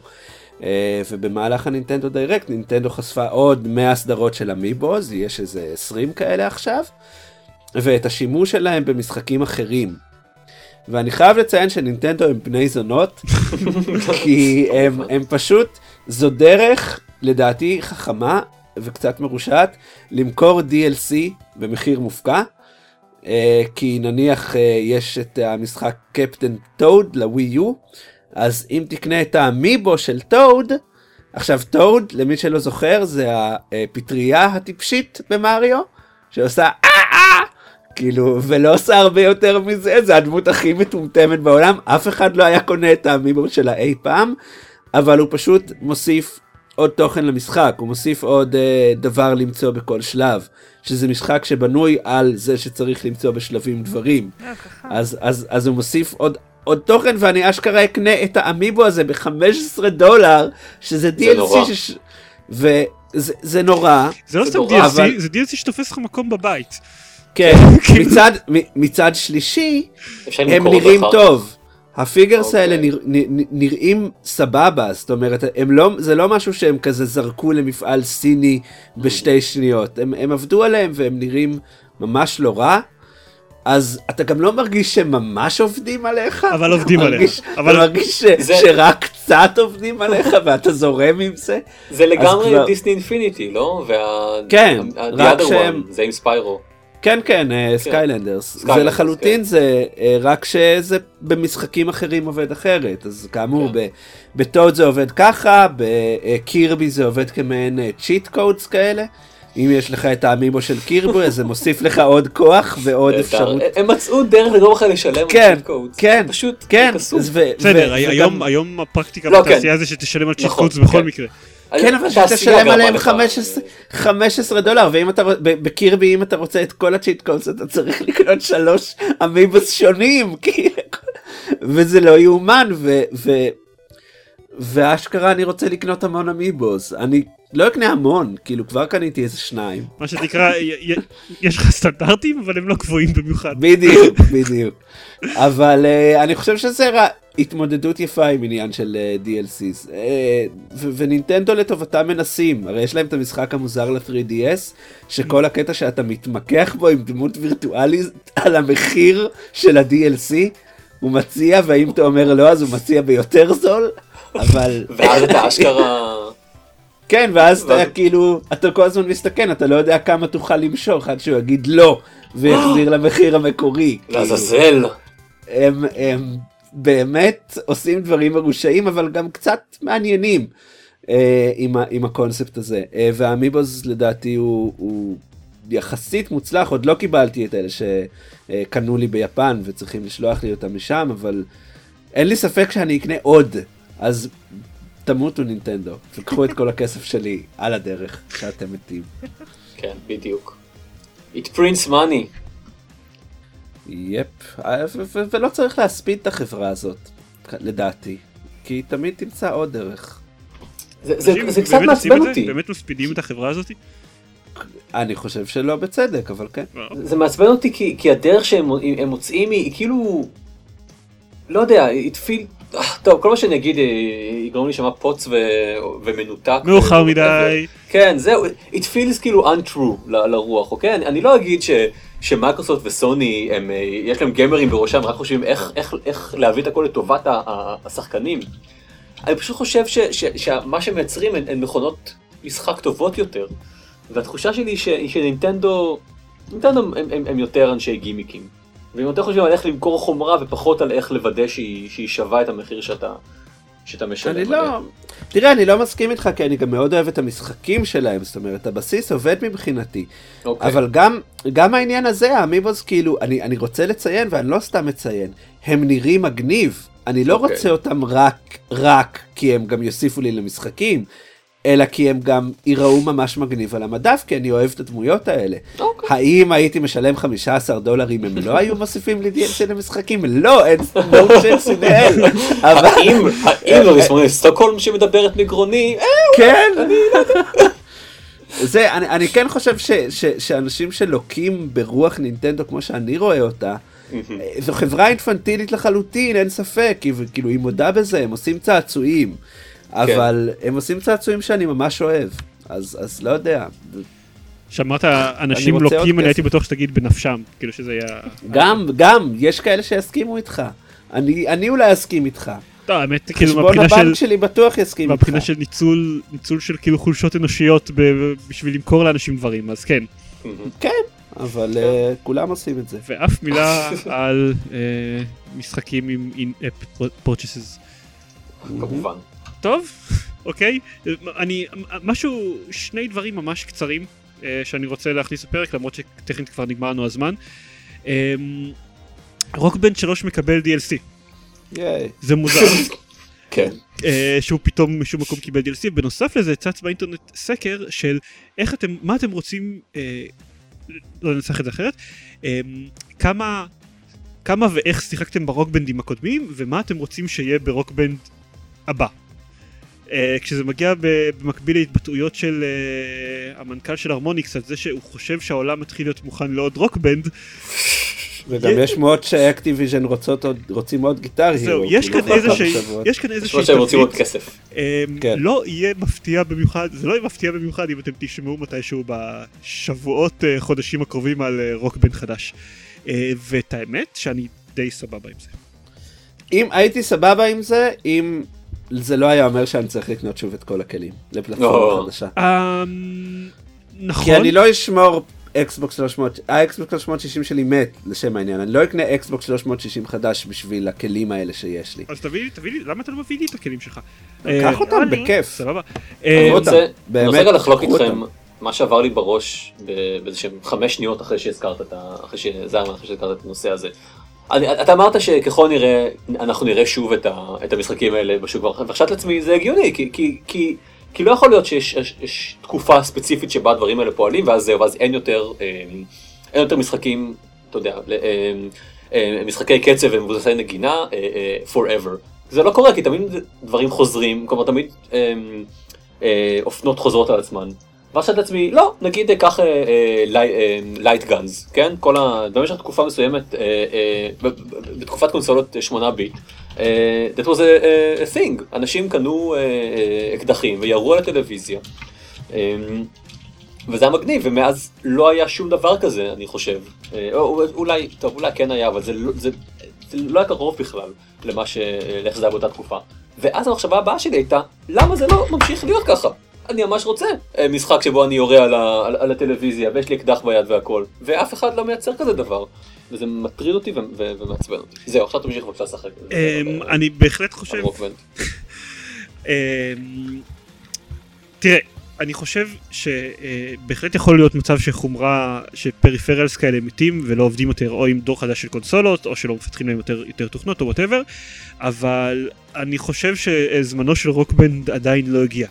אה, ובמהלך ה Nintendo Direct נינטנדו חשפה עוד 100 סדרות של Amiibos, יש איזה 20 כאלה עכשיו, ואת השימוש שלהם במשחקים אחרים. ואני חייב לציין שנינטנדו הם בני זונות, כי הם, הם פשוט, זו דרך לדעתי חכמה וקצת מרושעת למכור DLC במחיר מופקע. Uh, כי נניח uh, יש את המשחק קפטן טוד לווי יו, אז אם תקנה את האמיבו של טוד, עכשיו טוד, למי שלא זוכר, זה הפטריה הטיפשית במריו, שעושה אה אה, כאילו, ולא עושה הרבה יותר מזה, זה הדמות הכי מטומטמת בעולם, אף אחד לא היה קונה את האמיבו שלה אי פעם, אבל הוא פשוט מוסיף עוד תוכן למשחק, הוא מוסיף עוד uh, דבר למצוא בכל שלב, שזה משחק שבנוי על זה שצריך למצוא בשלבים דברים. אז, אז, אז הוא מוסיף עוד עוד תוכן ואני אשכרה אקנה את האמיבו הזה ב-15 דולר, שזה DLC נורא. שש... וזה זה נורא, זה לא זה סתם DLC, אבל- זה DLC שתופס לך מקום בבית. כן, כאילו. מצד, מצד שלישי, הם נראים אחר טוב. ה figures אוקיי. האלה נרא, נראים סבבה, זאת אומרת, הם לא, זה לא משהו שהם כזה זרקו למפעל סיני בשתי שניות, הם, הם עבדו עליהם והם נראים ממש לא רע. אז אתה גם לא מרגיש שהם ממש עובדים עליך, אבל עובדים. מרגיש- אבל- אתה מרגיש ש, זה- שרק קצת עובדים עליך ואתה זורם עם זה. זה לגמרי כבר- דיסני אינפיניטי, לא? וה... כן, ה- רק שהם- one, זה עם ספיירו. כן כן Skylanders זה Skylanders, לחלוטין כן. זה אה, רק שזה במשחקים אחרים עובד אחרת אז כאמור כן. ב- בטח זה עובד ככה בקירבי זה עובד כמעין cheat codes כאלה. אם יש לך את ה amiibo של קירבי אז זה מוסיף לך עוד כוח ועוד. אפשרות. הם מצאו דרך לגרום לך לשלם על כן, cheat codes. כן, פשוט כן, בסדר, היום הפרקטיקה לא, בתעשייה זה שתשלם על צ'יט נכון, קודס בכל כן. מקרה. כן אבל שתשלם עליהם לך- 15 15 דולר ואם אתה בקירבי אם אתה רוצה את כל הצ'יט קודס אתה צריך לקנות שלוש אמיבוס שונים וזה לא יאומן. ואשכרה אני רוצה לקנות המון אמיבוס. אני לא אקנה המון כאילו כבר קניתי איזה שניים. מה שנקרא, יש לך סטנדרטים אבל הם לא גבוהים במיוחד. בדיוק בדיוק. אבל uh, אני חושב שזה רע, התמודדות יפה עם עניין של uh, DLCs uh, ו- ונינטנדו לטובתם מנסים. הרי יש להם את המשחק המוזר ל-3DS שכל הקטע שאתה מתמקח בו עם דמות וירטואלית על המחיר של ה-DLC הוא מציע והאם אתה אומר לא אז הוא מציע ביותר זול אבל ואז אתה אשכרה... כן ואז אתה כאילו אתה כל הזמן מסתכן אתה לא יודע כמה תוכל למשוך עד שהוא יגיד לא ויחזיר למחיר המקורי. כאילו. לעזאזל. הם, הם באמת עושים דברים מרושעים אבל גם קצת מעניינים אה, עם, ה, עם הקונספט הזה אה, והאמיבוז לדעתי הוא, הוא יחסית מוצלח עוד לא קיבלתי את אלה שקנו לי ביפן וצריכים לשלוח לי אותם משם אבל אין לי ספק שאני אקנה עוד אז תמותו נינטנדו תקחו את כל הכסף שלי על הדרך שאתם מתים. כן, בדיוק. It prints money. יפ, ו- ו- ולא צריך להספיד את החברה הזאת, לדעתי, כי תמיד תמצא עוד דרך. זה- זה אנשים זה קצת מעצבן את זה? אותי. באמת מספידים את החברה הזאת? אני חושב שלא בצדק, אבל כן. זה מעצבן אותי כי, כי הדרך שהם הם מוצאים היא, היא כאילו, לא יודע, it feel, אה, טוב, כל מה שאני אגיד אה, יגרום לי להישמע פוץ ו, ומנותק. מאוחר ו- מדי. כן, זהו, it feels כאילו untrue ל, לרוח, אוקיי? אני, אני לא אגיד ש, שמייקרוסופט וסוני, הם, אה, יש להם גיימרים בראשם, רק חושבים איך, איך, איך להביא את הכל לטובת השחקנים. אני פשוט חושב ש, ש, שמה שהם מייצרים הן, הן מכונות משחק טובות יותר. והתחושה שלי היא ש- שנינטנדו, נינטנדו הם, הם, הם יותר אנשי גימיקים. והם יותר חושבים על איך למכור חומרה ופחות על איך לוודא שהיא, שהיא שווה את המחיר שאתה, שאתה משלם. אני עליה. לא... תראה, אני לא מסכים איתך, כי אני גם מאוד אוהב את המשחקים שלהם, זאת אומרת, הבסיס עובד מבחינתי. אוקיי. אבל גם, גם העניין הזה, האמיבוס, כאילו, אני, אני רוצה לציין, ואני לא סתם מציין, הם נראים מגניב. אני לא אוקיי. רוצה אותם רק, רק כי הם גם יוסיפו לי למשחקים, אלא כי הם גם ייראו ממש מגניב על המדף, כי אני אוהב את הדמויות האלה. אוקיי. האם הייתי משלם 15 דולר אם הם לא היו מוסיפים לי DLC למשחקים? לא, אין no chance in hell. אבל האם, האם לא נסמרים סטוקהולם שמדברת מגרוני? אה, כן. זה, אני, אני כן חושב ש, ש, שאנשים שלוקים ברוח נינטנדו כמו שאני רואה אותה, זו חברה אינפנטילית לחלוטין, אין ספק, כאילו היא מודה בזה, הם עושים צעצועים, אבל הם עושים צעצועים שאני ממש אוהב, אז, אז לא יודע, שאמרת אנשים לוקים, אני כסף. הייתי בטוח שתגיד בנפשם, כאילו שזה היה... גם, גם, יש כאלה שיסכימו איתך, אני, אני אולי אסכים איתך, לא, האמת, כאילו חשבון מהבחינה של... הבנק שלי בטוח יסכים איתך, מהבחינה של ניצול, ניצול של כאילו חולשות אנושיות ב- בשביל למכור לאנשים דברים, אז כן. כן, אבל uh, כולם עושים את זה. ואף מילה על אה, משחקים עם in-app purchases. כמובן. טוב, אוקיי. אני, משהו, שני דברים ממש קצרים אה, שאני רוצה להכניס לפרק, למרות שטכנית כבר נגמר לנו הזמן. אה, Rock Band 3 מקבל DLC, ייי. זה מוזר. כן. אה, שהוא פתאום משום מקום קיבל DLC, בנוסף לזה צץ באינטרנט סקר של איך אתם, מה אתם רוצים, אה, לא ננסח את זה אחרת, אה, כמה, כמה ואיך שיחקתם ב Rock Bandים הקודמים, ומה אתם רוצים שיהיה ב Rock Band הבא. אה, כשזה מגיע במקביל להתבטאויות של אה, המנכ"ל של Harmonix על זה שהוא חושב שהעולם מתחיל להיות מוכן לעוד Rock Band, וגם יש שמועות ש Activision רוצות עוד, רוצים עוד Guitar זהו, Hero, יש כאילו, כאן איזה כמה שהיא, שבועות. יש כאן איזה יש שהיא לו שהם רוצים עוד. כסף. אמ, כן. לא יהיה מפתיע במיוחד, זה לא יהיה מפתיע במיוחד אם אתם תשמעו מתישהו בשבועות, אה, חודשים הקרובים על Rock Band חדש. ואת האמת שאני די סבבה עם זה. אם הייתי סבבה עם זה, אם זה לא היה אומר שאני צריך לקנות שוב את כל הכלים לפלטפורמה לא. חדשה. אמ, נכון, כי אני לא אשמור Xbox 300, ה Xbox 360 שלי מת לשם העניין, אני לא אקנה Xbox 360 חדש בשביל הכלים האלה שיש לי. אז תביא לי, תביא לי, למה אתה לא מביא לי את הכלים שלך? קח אה, אותם. בכיף. סבבה. אני אה, רוצה אני רוצה רגע לחלוק איתכם. מה שעבר לי בראש באיזה שהם חמש שניות אחרי שהזכרת את הנושא הזה. אני, אתה אמרת שככל נראה אנחנו נראה שוב את, ה, את המשחקים האלה בשוק וחשבתי לעצמי זה הגיוני כי, כי, כי, כי לא יכול להיות שיש יש, יש תקופה ספציפית שבה הדברים האלה פועלים ואז זהו ואז אין יותר אה, אין יותר משחקים אתה יודע אה, אה, משחקי קצב ומבוססי נגינה forever זה לא קורה כי תמיד דברים חוזרים כלומר תמיד אופנות חוזרות על עצמן. ואז שאלתי לעצמי לא נגיד אה, קח light guns כן כל ה... במשך תקופה מסוימת אה, אה, בתקופת קונסולות 8 ביט. אה, that was a, thing אנשים קנו אקדחים וירו על הטלוויזיה. וזה היה מגניב ומאז לא היה שום דבר כזה אני חושב או, אולי טוב אולי כן היה אבל זה, לא- זה, זה לא היה קרוב בכלל למה ש... לאיך זה היה באותה תקופה. ואז המחשבה הבאה שלי הייתה למה זה לא ממשיך להיות ככה. אני ממש רוצה אה, משחק שבו אני יורה על, ה, על, על הטלוויזיה ויש לי אקדח ביד והכל ואף אחד לא מייצר כזה דבר. וזה מטריד אותי ומעצבן אותי. זהו עכשיו תמשיך בבקשה לשחק. אמ, אני בהחלט חושב. אמ, תראה, אני חושב שבהחלט יכול להיות מצב שחומרה, ש peripherals כאלה מתים ולא עובדים יותר או עם דור חדש של קונסולות או שלא מפתחים להם יותר, יותר תוכנות או whatever, אבל אני חושב שזמנו של Rock Band עדיין לא הגיע.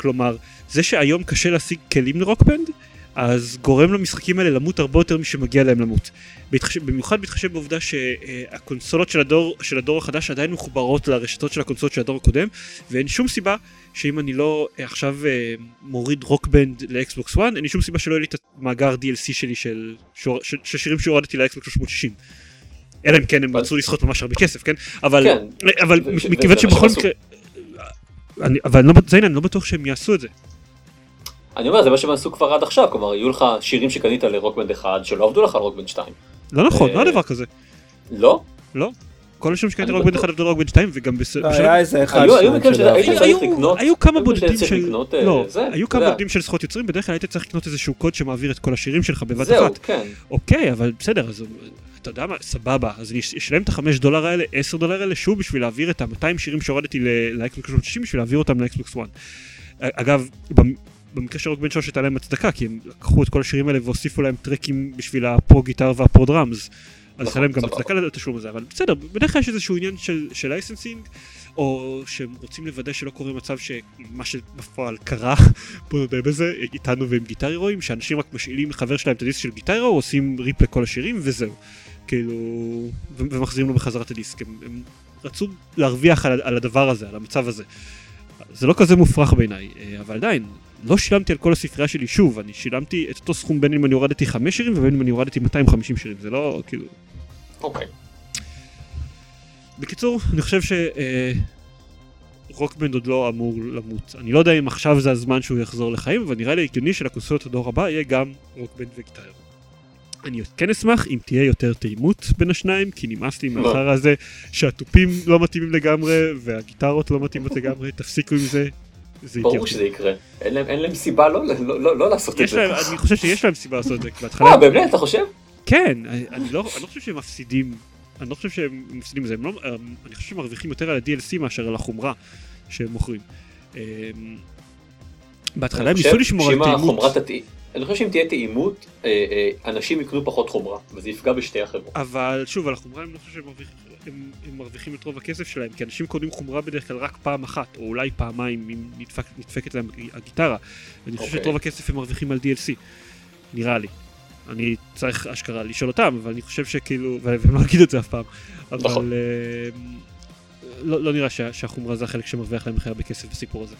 כלומר, זה שהיום קשה להשיג כלים ל Rock Band, אז גורם למשחקים האלה למות הרבה יותר משמגיע להם למות. בהתחשב, במיוחד בהתחשב בעובדה שהקונסולות של הדור, של הדור החדש עדיין מחוברות לרשתות של הקונסולות של הדור הקודם, ואין שום סיבה שאם אני לא אה, עכשיו אה, מוריד Rock Band ל Xbox One, אין לי שום סיבה שלא יהיה לי את המאגר DLC שלי של, שור, של, של שירים שהורדתי ל Xbox 360. אלא אם כן הם ירצו לסחוט ממש הרבה כסף, כן? אבל, כן. אבל וש- מכיוון שבכל מקרה... אני, אבל אני לא, זיינה, אני לא בטוח שהם יעשו את זה. אני אומר זה מה שהם עשו כבר עד עכשיו כלומר יהיו לך שירים שקנית ל Rock Band 1 שלא עבדו לך על Rock Band 2. לא נכון, אה, לא דבר כזה. לא? לא. כל השם אני Rock Band בטוח. 1 עבדו ל Rock Band 2 וגם בס- לא, היה איזה אחד היו- כמה בודדים של... לא, זה, היו כמה. בודדים של זכויות יוצרים, בדרך כלל היית צריך לקנות איזשהו קוד שמעביר את כל השירים שלך בבת זהו אחת. כן. אוקיי, אבל בסדר, אז אתה יודע מה, סבבה, אז אני אשלם את החמש דולר האלה, עשר דולר האלה, שוב בשביל להעביר את ה-200 שירים שהורדתי ל Xbox 360 בשביל להעביר אותם ל Xbox One. אגב, במ- במקרה של Rock Band שלוש הייתה להם הצדקה, כי הם לקחו את כל השירים האלה והוסיפו להם trackים בשביל ה pro guitar וה pro drums. אז נכון, הייתה להם גם. הצדקה לתשלום הזה, אבל בסדר, בדרך כלל יש איזשהו עניין של- licensing, או שהם רוצים לוודא שלא קורה מצב שמה שבפועל קרה, בוא נודה בזה, איתנו ועם גיטר הירואים, שאנשים רק משאילים לחבר שלהם את הדיסק של גיטר הירו, עושים ריפ לכל השירים וזהו. כאילו, ומחזירים לו בחזרה את הדיסק. הם, הם רצו להרוויח על, על הדבר הזה, על המצב הזה. זה לא כזה מופרך בעיניי, אה, אבל עדיין, לא שילמתי על כל הספרייה שלי שוב, אני שילמתי את אותו סכום בין אם אני הורדתי 5 שירים ובין אם אני הורדתי 250 שירים, זה לא כאילו... אוקיי. בקיצור, אני חושב ש... אה, Rock Band עוד לא אמור למות. אני לא יודע אם עכשיו זה הזמן שהוא יחזור לחיים, אבל נראה לי הגיוני שלקונסולות הדור הבא יהיה גם Rock Band ו Guitar. אני כן אשמח אם תהיה יותר תאימות בין השניים, כי נמאס לי לא. מהחרא הזה שהתופים לא מתאימים לגמרי והגיטרות לא מתאימות לגמרי, תפסיקו עם זה. זה ברור. שזה יקרה. אין להם- אין להם סיבה לא- לא- לא לא לעשות את זה. להם, אני חושב שיש להם סיבה לעשות את זה, בהתחלה, אה, באמת, אתה חושב? כן, אני לא אני לא חושב שהם מפסידים, אני לא חושב שהם מפסידים הם לא- אני חושב שהם מרוויחים יותר על ה-DLC מאשר על החומרה שהם מוכרים. אמ, בהתחלה הם ניסו לשמור על תאימות, אני חושב שאם תהיה תאימות, אה, אה, אנשים יקנו פחות חומרה, וזה יפגע בשתי החברות. אבל שוב על החומרה אני לא חושב שהם מרוויחים, הם, הם מרוויחים את רוב הכסף שלהם, כי אנשים קונים חומרה בדרך כלל רק פעם אחת, או אולי פעמיים אם נדפק, נדפקת להם הגיטרה. אני חושב שאת אוקיי. רוב הכסף הם מרוויחים על DLC, נראה לי. אני צריך אשכרה לשאול אותם, אבל אני חושב שכאילו, והם לא יגידו את זה אף פעם, אבל נכון. אה, לא, לא נראה שה, שהחומרה זה החלק שמרוויח להם הכי הרבה כסף בסיפור הזה.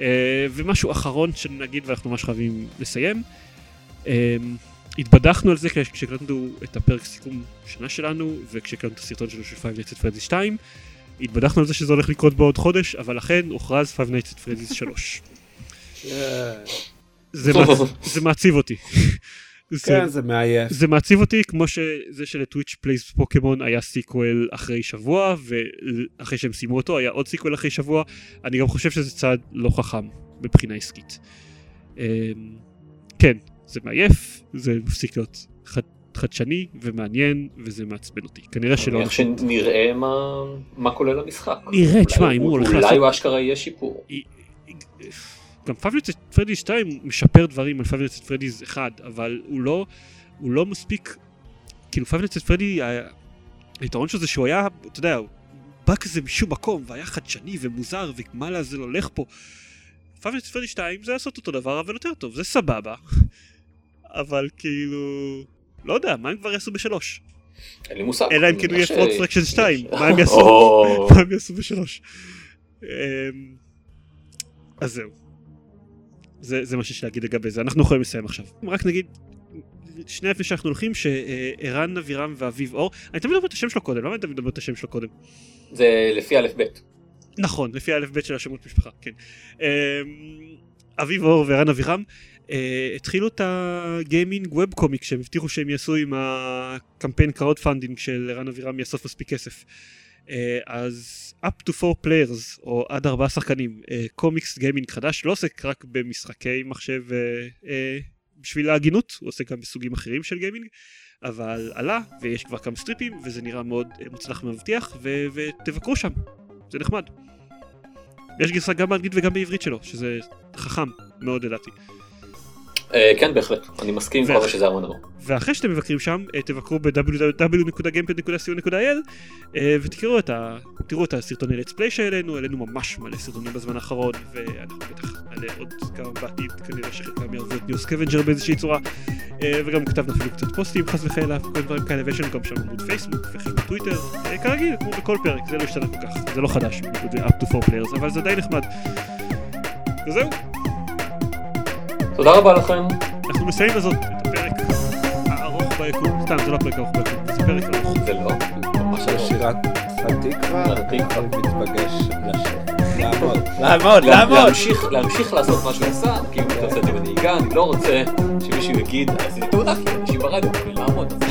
אה, ומשהו אחרון שנגיד ואנחנו ממש חייבים לסיים, אה, התבדחנו על זה כש- כשהקלטנו את הפרק סיכום שנה שלנו וכשהקלטנו את הסרטון שלנו של Five Nights at Freddy's 2 התבדחנו על זה שזה הולך לקרות בעוד חודש אבל אכן הוכרז Five Nights at Freddy's 3 זה, מעצ... זה מעציב אותי. זה, כן, זה מעייף. זה מעציב אותי כמו שזה של Twitch Plays Pokémon היה sequel אחרי שבוע ואחרי שהם סיימו אותו היה עוד sequel אחרי שבוע אני גם חושב שזה צעד לא חכם מבחינה עסקית. אמ, כן זה מעייף זה מפסיק להיות חד, חדשני ומעניין וזה מעצבן אותי כנראה שלא איך שנראה מה- מה כולל המשחק. נראה, תשמע, אם הוא הולך לעשות- אולי הוא אשכרה יהיה שיפור. גם פאבליץ פרדיס 2 משפר דברים על פאבליץ פרדיס 1 אבל הוא לא הוא לא מספיק כאילו פאבליץ פרדי היתרון שלו זה שהוא היה אתה יודע הוא בא כזה משום מקום והיה חדשני ומוזר ומה לעזאזל הולך פה. פאבליץ פרדי 2 זה לעשות אותו דבר אבל יותר טוב זה סבבה אבל כאילו לא יודע מה הם כבר יעשו בשלוש אין לי מושג. אלא אם הוא יהיה יש- פרוט פרקשן 2 יש- מה הם יעשו מה הם יעשו בשלוש. אמ, אז זהו. זה, זה מה שיש להגיד לגבי זה, אנחנו יכולים לסיים עכשיו. רק נגיד, שנייה לפני שאנחנו הולכים, שערן אבירם ואביב אור, אני תמיד אומר את השם שלו קודם, למה אני תמיד אומר את השם שלו קודם? זה לפי א' ב'. נכון, לפי האלף בית של השמות משפחה, כן. אמ, אביב אור וערן אבירם אה, התחילו את ה gaming web comic שהם הבטיחו שהם יעשו אם הקמפיין crowdfunding של ערן אבירם יאסוף מספיק כסף. אה, אז up to 4 players או עד ארבעה שחקנים אה, קומיקס גיימינג חדש לא עוסק רק במשחקי מחשב אה, אה, בשביל ההגינות הוא עוסק גם בסוגים אחרים של גיימינג אבל עלה ויש כבר כמה סטריפים וזה נראה מאוד אה, מוצלח ומבטיח ו- ותבקרו שם זה נחמד. יש גרסה גם באנגלית וגם בעברית שלו שזה חכם מאוד לדעתי. אה, כן בהחלט אני מסכים עם כל מה שזה ארמן אמר. ואחרי שאתם מבקרים שם אה, תבקרו ב-www.gamepad.co.il אה, ותקראו את, ה... תראו את הסרטוני let's play שהעלינו, העלינו ממש מלא סרטונים בזמן האחרון ואנחנו בטח נעלה עוד כמה בעתיד כנראה שחלקם יערבו את NEO Scavenger באיזושהי צורה וגם כתבנו אפילו קצת פוסטים חס וחלילה וכל דברים כאלה ויש לנו גם שם עמוד פייסבוק וחשבון טוויטר כרגיל כמו בכל פרק זה לא השתנה כל כך זה לא חדש בניגוד ל-up to 4 players אבל זה די נחמד. וזהו תודה רבה לכם. אנחנו מסיימים בזאת את הפרק הארוך ביקום סתם זה לא הפרק הארוך ביקום זה פרק ארוך זה לא ממש של לא. שירת התקווה, התקווה. מתפגש. לעמוד, לעמוד, לעמוד. להמשיך לעשות מה שהוא עשה כי אם אתה עושה את זה בנהיגה אני לא רוצה שמישהו יגיד עשיתי תאונה כי אנשים ברדיו יכולים לעמוד